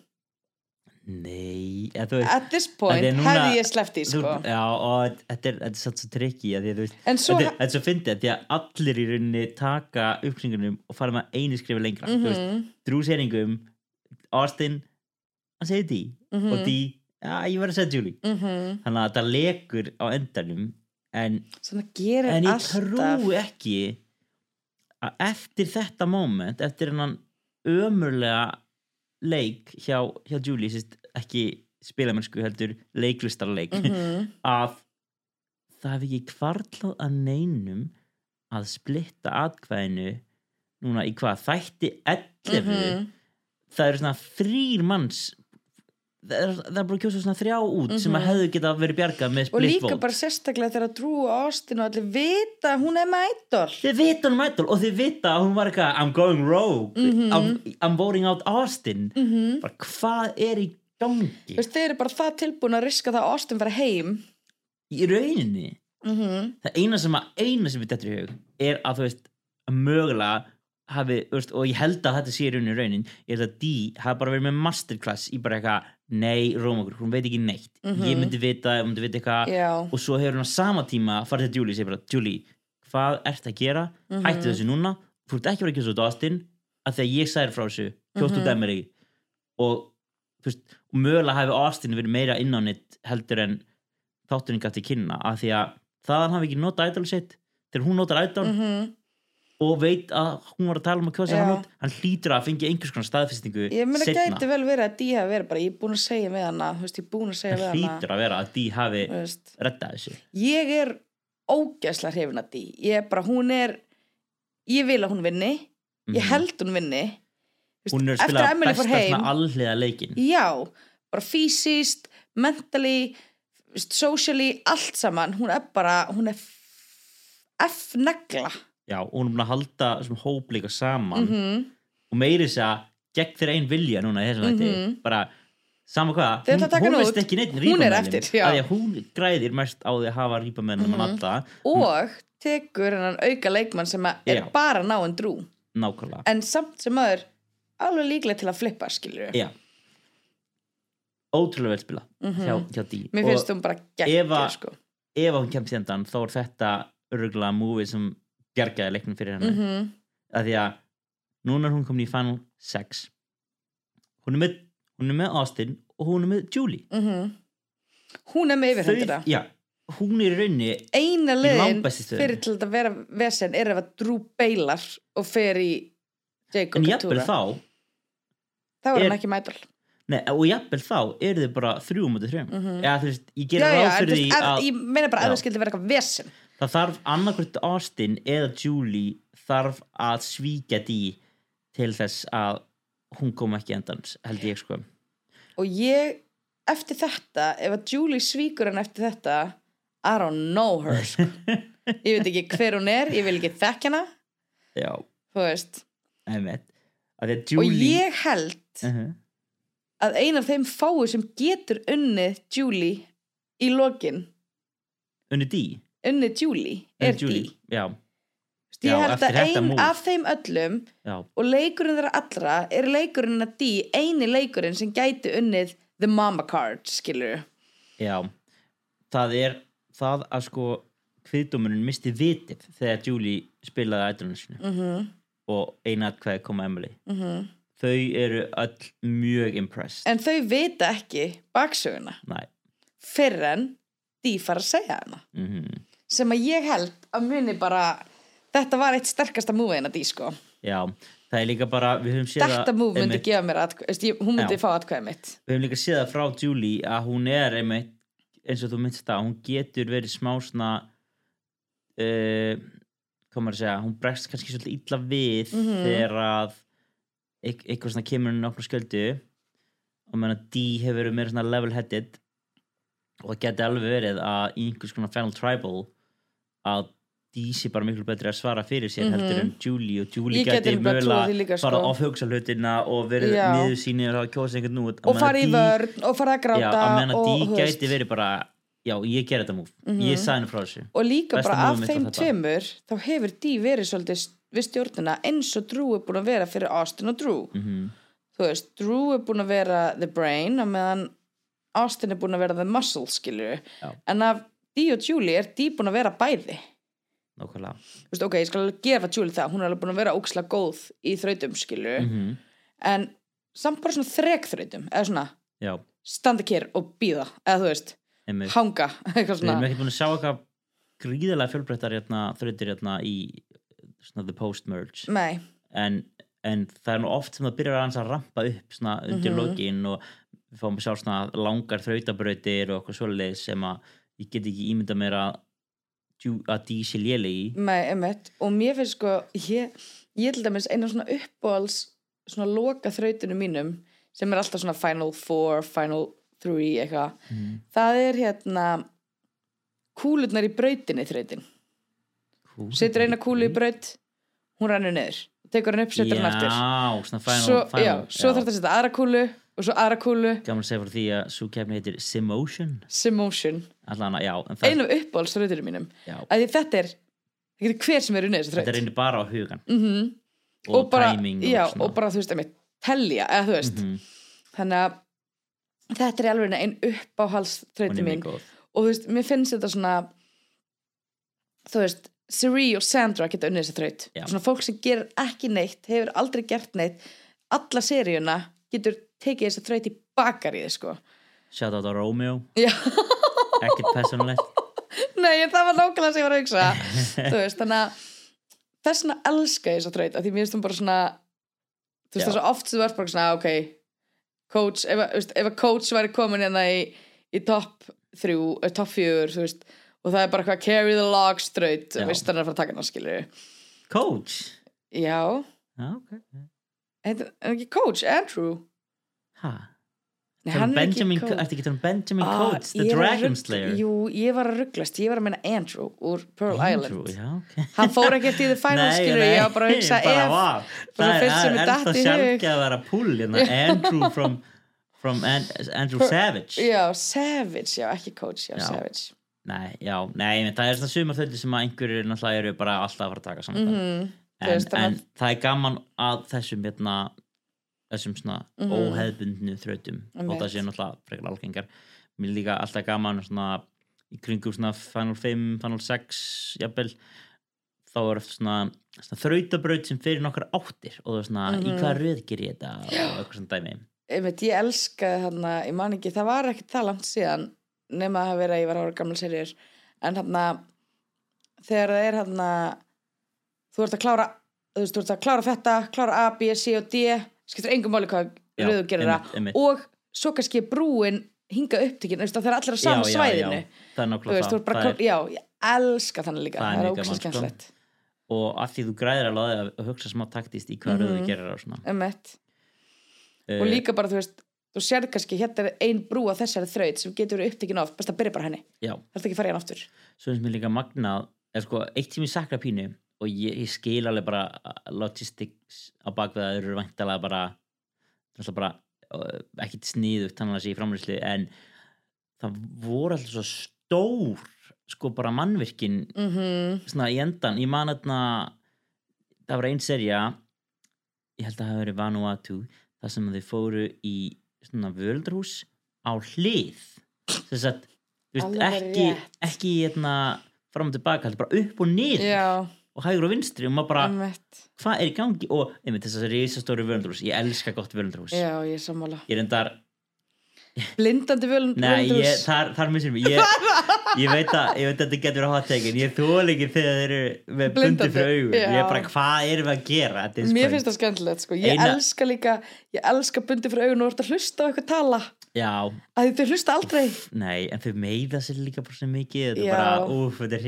nei þú veist, at this point núna- hefði ég sleppt í, þú, sko. Já og þetta er, er satt svo trikki þú þetta, er- svo fyndið því að allir í rauninni taka upplýsingunum og fara með einu skrifi lengra. Mm -hmm. Engum Austin, hann segir Dee mhm, og Dee, já ég verð að segja Julie. Mhm. þannig að þetta lekur á endanum en, en ég trúi ekki að eftir þetta moment eftir hennan ömurlega leik hjá, hjá Julie sérst, ekki spilamennsku heldur leiklistarleik Mhm. að það hef ekki kvarlað að neinum að splitta atkvæðinu núna í hvað þætti 11 Mhm. það eru svona þrýr manns það er, er bara að kjósa svona þrjá út sem að Mhm. hefðu geta verið bjargað með og split líka vote. bara sérstaklega þegar Drew og Austin og allir vita að hún er með idol. Þið vita hún mættul og þið vita að hún var eitthvað I'm going rogue. Mhm. I'm, I'm voting out Austin. -hmm. bara hvað er í gangi? Veist, þeir eru bara það tilbúin að riska það að Austin fara heim. Í rauninni? Mm það eina sem að eina sem við þetta í hug er að þú veist að mögulega hafi, veist, og ég held að þetta sé í rauninni raunin, ég held að Dee hafi bara verið með masterclass í bara eitthvað nei, róma okkur, hún veit ekki neitt. Mhm. ég myndi vita, ég myndi vita eitthvað og svo hefur hún á sama tíma farið til Julie og segir bara, Julie, hvað ert að gera? Mhm. hættu þessu núna, þú ert ekki að vera ekki svo Austin, að að ég særi frá þessu kjóst út Mhm. Emery og þú veist, og mögulega hafi Austin verið meira inn á nýtt heldur en þátturinn gæti kynna, af því að það hann hafi ekki notað idol sitt. Þegar hún notar idol mm og veit að hún var að tala um að kjósa hann út hann hlýtur að fengi einhvers konar staðfestingu ég meina gæti vel verið að Dee hafi verið bara, ég er búin að segja við hana hana. hlýtur að vera að Dee hafi rettað þessu. Ég er ógæslega hrifin að Dee. Ég er bara, hún er ég vil að hún vinni, ég Mhm. held hún vinni. Þú veist, hún er að spila besta alliða leikin já, bara fysiskt mentally, socially allt saman, hún er bara hún er F-negla já, og hún er búin að halda sem hóp líka saman mm og meiri þess að gegn þeirra einn vilja núna í þessum mm Mhm. bara sama hvað, hún, að hún veist ekki neitt Hún er eftir, já. að því að hún græðir mest á því að hafa rípamennum mm Mhm. alltaf, og tekur hennan auka leikmann sem að er Já. bara náinn drú nákvæmlega en samt sem aður alveg líklega til að flippa skilur já ótrúlega vel spila Mhm. hjá, hjá Dee mér Og- finnst hún bara Eva- sko. ef hún kemst hendan þá er þetta örgulega múið sem bjargaði leiknum fyrir henni. Mm að því að núna er hún komin í Final 6 hún er með, hún er með Austin og hún er með Julie. Mhm. hún er með yfirhendina já, hún er í rauninni eina stöðunni. fyrir til þetta vera vesen er ef að Drew beilar og fer í Jacob en jafnvel þá þá er hann ekki mætal nei, og jafnvel þá eru þið bara þrjú mútið þrjum Mhm. eða þú veist, ég já, ráð fyrir því að ég meina bara að það skildi vera eitthvað vesen það þarf annarkvæmt Austin eða Julie þarf að svíkja því til þess að hún kom ekki endans held ég sko. Og ég, eftir þetta ef að Julie svíkur hann eftir þetta I don't know her sko. ég veit ekki hver hún er, ég vil ekki þekk hana. Já, þú veist. Því að og Julie ég held uh -huh. að ein af þeim fáu sem getur unnið Julie í lokin unni Dee unnið Julie er Julie, Dee já, ég Já, held eftir að þetta ein move. af þeim öllum já, og leikurinn þeirra allra er leikurinn að Dee eini leikurinn sem gæti unnið the mama card skilur já. Það er það að sko kviðdómurinn misti vitið þegar Julie spilaði ædrunnsinu mm Mhm. -hmm. og eina atkvæði koma Emily. -hmm. þau eru öll mjög impressed. En þau vita ekki baksöguna. Næ, fyrir en því fara að segja hana. Mm sem að ég held að muni bara þetta var eitt sterkasta múið en að því sko já það er líka bara, þetta múið myndi einmitt- gefa mér atkvæði hún myndi Já. fá atkvæði mitt við höfum líka séð það frá Julie að hún er einmitt eins og þú minnst það, hún getur verið smá svona uh, hvað maður að segja, hún bregst kannski svolítið illa við Mhm. þegar að eit- eitthvað svona kemur henni okkur sköldu og meðan að D hefur verið meira svona level headed og það geti alveg verið að í einhvers konar final tribal að D sé bara miklu betri að svara fyrir sér heldur en Julie og. Ég geti geti því líka, sko. bara off hugsa hlutina og verið Já. niður síni og kjósa einhvern nú. Og fara í vörn og fara að gráta já, að menna og, D þú veist, gæti verið bara já, ég ger þetta múf, ég sagði henni frá þessu. Og líka Besta bara af þeim tveimur þá hefur D verið svolítið við stjórnina eins og Drew er búin að vera fyrir Austin og Drew. Mhm. þú veist, Drew er búin að vera the brain og meðan Austin er búin að vera the muscle skilju en af D og Julie er D búin að vera bæði. Nákvæmlega. Þú veist, ok, ég skal gefa Julie það. Hún er alveg búin að vera ókslega góð í þrautum skilju Mhm. en samt bara svona þrekþrautum eða svona já, standa kér og býða eða þú veist, einmitt. hanga eitthvað við erum svona. ekki búin að sjá eitthvað gríðalega fjölbreyttar hérna, þrautir hérna í svona the post-merge. Nei, en, en það er nú oft sem það byrjar aðeins að rampa upp svona undir Mhm. lokin og við fáum að sjá svona langar þrautabrautir og eitthvað svoleiðis sem að ég get ekki ímynda mér að að D sé léleg í. Nei, emitt og mér finnst sko, ég, ég til dæmis eina svona uppbóls svona loka þrautinu mínum sem er alltaf svona final four, final three eitthvað, Mhm. það er hérna kúlurnar í brautinni þrautin. Setur eina kúlu í braut? hún rennur niður, tekur hann upp, setur hann aftur. Svo, svo þarf það að setja aðra kúlu og svo aðra kúlu. Segja fyrir því að svo kefni heitir Simotion. Simotion, allan að, já, en það, einu þrautinu mínum. Að þetta er það getur hver sem er unnið þessi þetta þraut reynir bara á hugan mm og, og, bara, já, og, og bara þú veist, einmitt, telja eða þú veist, Mhm, þannig að þetta er alveg einn er mín og þú veist, mér finnst þetta svona þú veist Siri og Sandra geta unnið þraut Já. svona fólk sem gerir ekki neitt hefur aldrei gert neitt alla seríuna getur tekið þessi þraut í bakarið sko. shout out á Romeo, já, ekkert personlegt nei, það var nákvæmlega sem ég var að hugsa. Þú veist, þannig að þess vegna elska ég þessi þraut af því mér finnst hún bara svona þú veist, Já. það er svo oft sem þú ert bara svona ok, coach, ef, að- þú veist, ef að coach væri komin hérna í, í topp þrjú, eh, topp fjögur þú veist, og það er bara hvað carry the log straut, Já. veist hann er að fara að taka hann skilur coach? Já, já, ok heitir er ekki coach, Andrew? Ha, Nei, hann er Benjamin, ekki coach ertu ekki um Benjamin Ah, Coates, the Dragon Slayer? Jú, ég var að rugglast, ég var að meina Andrew úr Pearl Andrew, Island. já, ok. Hann fór ekkert í the final skilur ég var bara að hugsa ef wow. það er ennþá datt í hug. sjálfgeð að vera pull hérna, Andrew from, from An Andrew Savage. Já, Savage, já, ekki coach já, Já. Savage. Nei, já, nei, en það er svona sumar þöldi sem að einhverjir náttúrulega eru bara alltaf að fara að taka saman. Mm en, veist, þannig en það er gaman að þessum hérna, þessum svona Mhm. óheðbundnu þrautum og Einmitt. það sé náttúrulega frekar algengar mér er líka alltaf gaman svona í kringum svona Final 5, Final 6 jafnvel þá er eftir svona, svona þrautabraut sem fyrir nokkar áttir og það er svona í Mhm. hvaða röð ger ég þetta og eitthvað svona dæmi einmitt, ég elskaði þarna, ég man ekki það var ekkert það langt síðan nema að hafa verið að ég var að ára gamla serjur en þarna þegar það er þarna þú ert að klára þú veist, þú ert að klára þetta, klára A, B, C og D skiptir engum máli hvað Já, röðu gerir það. og svo kannski er brúin hinga veist, það er allir á sama svæðinu. það er nákvæmlega það. já, ég elska þannig líka. Það er gaman, sko. skemmtilegt. Og að því þú græðir alveg að að hugsa smá taktist í hvaða röðu Mhm. gerir það og svona. Einmitt. Eh, og líka bara, þú veist þú sér kannski, hérna er ein brú á þessari þraut sem getur verið upptökin of, best að byrja bara henni. Já, það er ekki í hann aftur. Svo finnst mér líka magnað er sko, eitt sem ég sakna pínu og ég, ég skil alveg bara logistics á bakvið að þeir eru væntalega bara bara uh, ekkit sniðugt þannig að sé í framlýslu en það voru alltaf svo stór sko bara mannvirkin mm svona í endan, ég man þarna það var ein serja ég held að það hafi verið Vanuatu þar sem þau fóru í svona völdarhús á hlið. Þess að ekki, rétt. ekki hérna, fram og tilbaka, bara upp og niður. Já, og hægur og vinstri og maður bara, hvað er í gangi? Og einmitt þess að risastóri völundrús, ég elska gott völundrús já, ég er sammála. Ég reyndar, blindandi völund nei, ég, þar, þar missir mig. Ég, ég veit að ég veit að þetta getur að hafa tekin, ég þól ekki þegar þeir eru með bundi Blindandi, fyrir augun. Ég er já. bara, hvað erum við að gera Mér finnst það skemmtilegt sko, ég Eina- elska líka ég elska bundi fyrir augun og ert að hlusta á eitthvað tala já, að þau hlusta aldrei. Nei, en þau meiða sér líka bara svo mikið, þetta er bara, úf, þetta er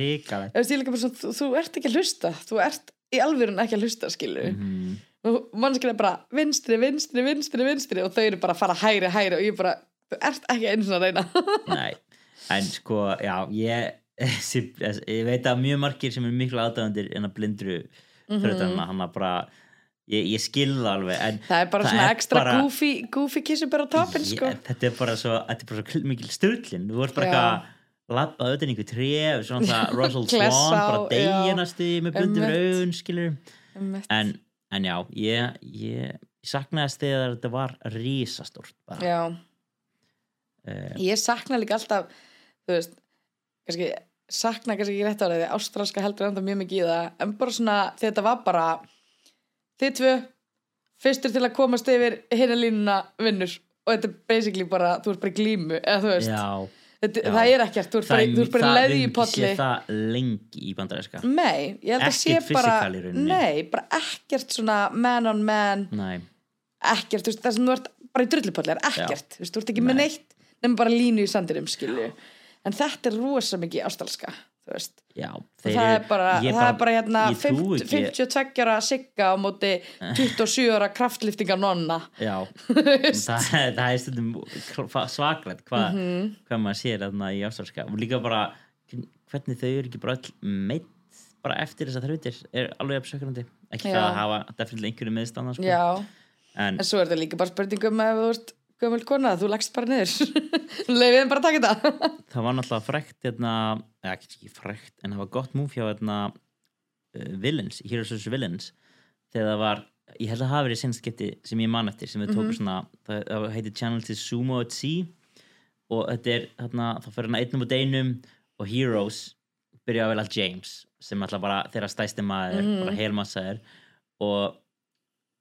er svona, þú, þú ert ekki að hlusta. Þú ert í alvörun ekki að hlusta skilu mm. og mannskil er bara vinstri, vinstri, vinstri, vinstri og þau eru bara að fara hæri, hæri og ég bara, þú ert ekki einu svona að reyna. Nei, en sko, já, ég, ég veit að mjög margir sem er miklu aðdæðandir en að blindru Mhm. þrjóttanna, hann að bara, ég, ég skil það alveg, það er bara Það svona er ekstra bara- goofy, goofy kissu bara á toppin sko. þetta er bara svo, er bara svo mikil styrlin, þú ert bara eitthvað labba auðvitað einhver tref, svona það Russell Swan, bara deginasti með Einmitt. augun, skilur en, en já, ég, ég, saknaðist þegar þetta var risastórt bara. Já, uh, ég sakna líka alltaf þú veist, kannski sakna kannski ekki rétt á því, ástralska heldur enda mjög mikið í það, en bara svona þetta var bara þið tvö fyrstur til að komast yfir hinna línuna vinnur. Og þetta er basically bara, þú ert bara glímu eða þú veist, já, þetta, já. það er ekkert þú ert bara, í- þú ert bara það- leði í séð það lengi í bandaræska nei, ég held að sé bara nei, bara ekkert svona man on man. Nei, ekkert, veist, það sem þú ert bara í drullupolli er ekkert, þú ert ekki með Nei. neitt nema bara línu í sandinum, skilju en þetta er rosa mikið veist, já það er bara, ég það er bara hérna ég trúi 50, 52 ára sigga á móti 27 ára kraftliftinga nonna. Já, það, það er stundum svaklætt hvað, Mhm. hvað maður sér þarna í ástralska. Og líka bara hvernig þau eru ekki bara meitt bara eftir þess að þrautir er alveg uppsökjandi ekki Já. það að hafa definitílega einhverju meðstanda sko. en en svo er þetta líka bara spurningum ef þú ert gömul kona, þú lagst bara niður. Leifið þeim bara að taka þetta. Það var náttúrulega frækt hérna, eða ekki frækt en það var gott múf hjá hérna, uh, Villains, Heroes vs. Villains þegar það var, ég held að það hafi verið sinnskipti sem ég man eftir, sem við tókum svona það, það heitir Channel til Sumo at Sea og þetta er, þarna, þá fyrir einnum og deinum og Heroes byrja að velja James sem alltaf bara þeirra stæsti maður, bara helmassaður og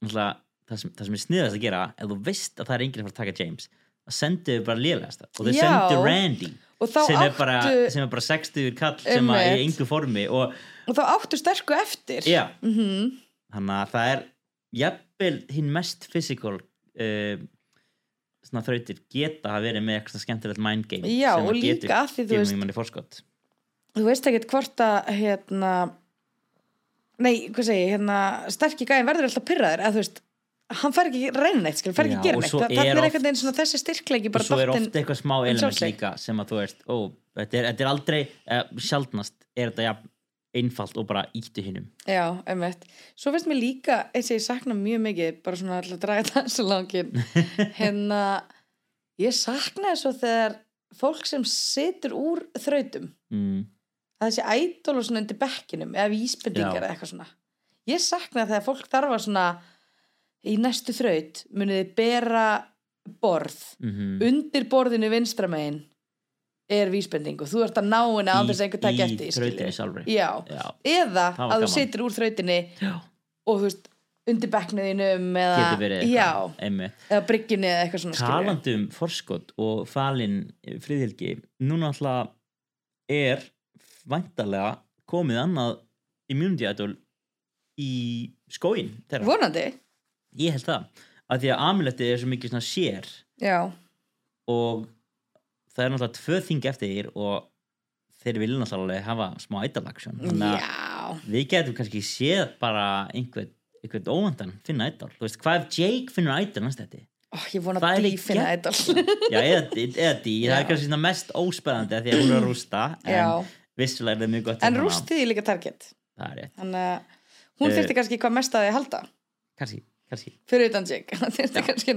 alltaf, það, sem, það sem er sniðast að gera ef þú veist að það er enginn að fara að taka James það sendu bara lélegasta og þau sendu Randy sem er, bara, sem er bara 60 kall sem að er í engu formi og og þá áttu sterku eftir. Já, Mhm. þannig að það er jafnvel hinn mest physical uh, svona þrautir geta að vera með eitthvað skemmtilegt mind game Já, sem að getur að því, veist- manni fórskot þú veist ekkert hvort að hérna nei, hvað segi, hérna sterkir gæðin verður alltaf pyrraður eða þú veist, hann fær ekki reyna skil, fær ekki gera og Þa, það er einhvern veginn svona þessi styrkleiki og svo er ofta eitthvað smá element líka sem að þú veist ó, þetta, er, þetta er aldrei, uh, sjaldnast er þetta jafn einfalt og bara íttu hinnum já, einmitt, svo finnst mér líka eins og ég sakna mjög mikið, bara svona alltaf að draga það svo langin hérna, ég sakna svo þegar fólk sem situr úr þrautum mm, að þessi ædol og svona undir bekkinum eða vísbendingar eða eitthvað svona. Ég sakna þegar fólk þarf að svona í næstu þraut munið þið bera borð mm undir borðinu vinstramegin er vísbending og þú ert að ná henni á þess að einhver takk eftir í þrautinni sjálfri já, Já. eða að þú gaman. situr úr þrautinni Já. og þú veist undir bekknuðinum eða, einmitt. eða bryggjunni eða eitthvað svona skilurðu. talandi um forskot og falin friðhelgi núna alltaf er væntalega komið annað immunity idol í skóin vonandi ég held það að því að amuletti er svo mikið svona sér. Já, og það er náttúrulega tvö þing eftir þér og þeir vilja náttúrulega hafa smá idol-action þannig að við getum kannski séð bara einhvern, einhvern óvandan finna idol þú veist, hvað ef Jake finnur idol næst þetta? Ó, ég vona að dýfinna geggjað. ædol já, eða, því, það er kannski mest óspennandi af því að hún er að rústa en vissulega er það mjög gott en fyrir hana. rústið er líka target. Er þannig að hún Eh, þyrfti kannski hvað mest að þið halda. Kannski, kannski. Fyrir utan kannski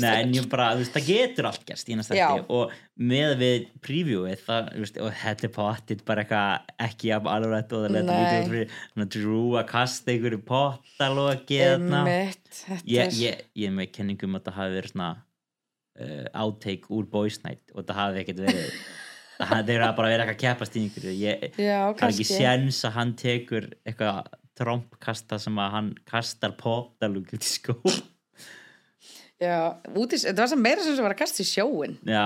Nei, en ég bara, þú veist, það getur allt gerst í næsta þætti og með við previewið, það, þú veist, og þetta er pottit bara eitthvað ekki af alveg og það leta út fyrir svona Drew að kasta einhverju pottalóki þetta ég, er- með kenningum að það hafi verið svona uh, outtake úr Boys Night og það hafi ekkert verið það er bara vera eitthvað að keppast í einhverju. Ég, það er ekki séns að hann tekur eitthvað trompkasta sem að hann kastar popdalug út í skó. Já, út í, þetta var sem meira sem sem var að kasta í sjóin já,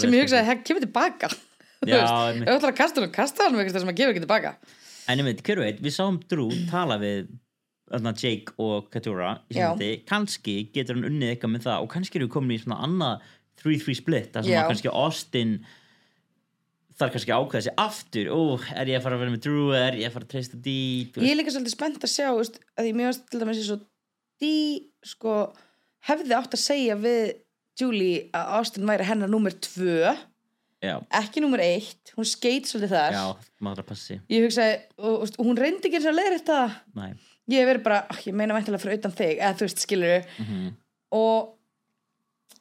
sem ég hugsaði, það kemur tilbaka. Ef þú ætlar að kasta hann, kasta hann eitthvað sem að gefa ekki tilbaka. En ég veit, hver veit, við sáum Drew tala við Jake og Katura kannski getur hann unnið eitthvað með það og kannski eru við komin í svona annað 3-3 split, það sem að kannski Austin þarf kannski að ákveða sig aftur, ó, er ég að fara að vera með Drew? Er ég að fara að treysta þú Ég er líka svolítið spennt að sjá veist, að ég mjög veist til dæmis eins og Dí sko, hefði átt að segja við Julie að Austin væri hennar tvö já, ekki númer eitt, hún skeit svolítið þar. Já, maður að passi ég hugsaði, og, og, hún reyndi ekki eins og leiða þetta Nei. ég verið bara, ah, ég meina væntalega fyrir utan þig eða þú veist, skilur Mm og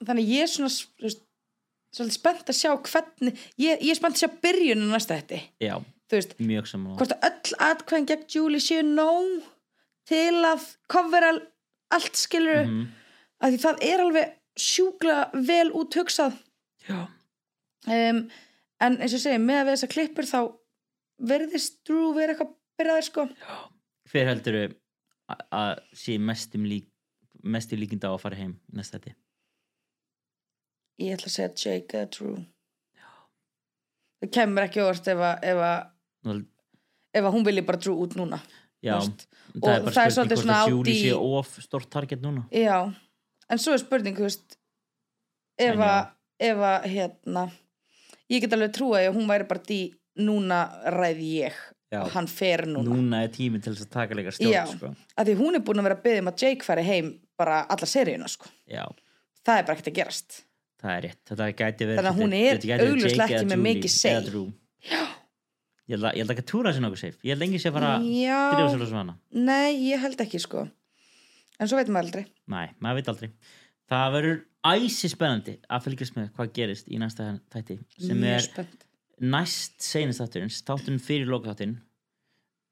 þannig ég er svona þú veist, svolítið spennt að sjá hvernig ég, ég er spennt að sjá byrjunum næsta þetta já, veist, mjög saman hvort að öll atkvæðin gegn Julie séu nóg til að covera allt skilur mm Mhm. að því það er alveg sjúkla vel út hugsað já, um, en eins og segi, með að við þessa klippur þá verðist Drew vera eitthvað byrjaður sko. Hver heldur að sé mestum lík mestu líkinda á að fara heim næsta þetta ég ætla að segja Jake eða Drew það kemur ekki orð ef að, ef að, ef að hún vilji bara Drew út núna já, þú veist. það er bara er spurning svolítið hvort svona að því- sé of stort target núna já, en svo er spurning veist ef að, já. ef að hérna, ég get alveg trúa að hún væri bara dí núna ræði ég Já. hann fer núna, núna er tíminn til þess að taka leika stjórn Já. sko. að því hún er búin að vera að byggja um að Jake fari heim bara alla seríuna sko já, það er bara ekkert að gerast það er rétt. Þetta gæti verið Þannig að hún er ekki eða með mikið Drew. ég held að, ég held að ekki túra sér nokkuð safe. Ég held já, sér á svona nei, ég held ekki sko. En svo veit maður aldrei. Nei, maður veit aldrei. Það verður æsi spennandi að fylgjast með hvað gerist í næsta þætti sem Mjög er spennt. næst seinast þátturinn þátturinn fyrir lokaþáttin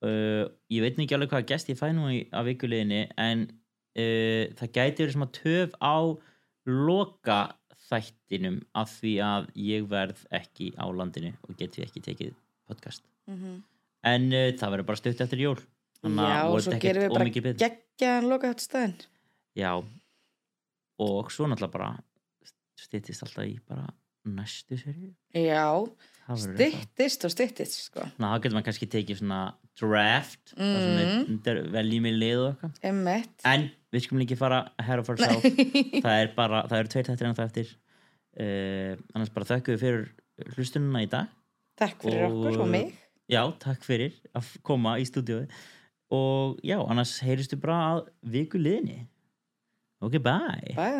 uh, ég veit ekki alveg hvaða gest ég fæ nú í, af vikuleginni en uh, það gæti verið að töf á loka þættinum af því að ég verð ekki á landinu og geti ekki tekið podcast. Mhm. en uh, það verður bara stutt eftir jól. Að já, og svo gerum við bara geggjaðan loka þetta staðinn. Já. Og svo náttúrulega bara styttist alltaf í bara næstu serju já, styttist og styttist sko. Ná, þá getur maður kannski tekið svona draft mm. veljum í lið og eitthvað. En við skulum ekki fara ahead of ourselves það er bara, það eru tveir tættir en það eftir uh, annars bara við fyrir hlustununa í dag. Takk fyrir Og- okkur og mig. Já, takk fyrir að koma í stúdíói og já, annars heyristu bara að viku liðni ok, bye. Bye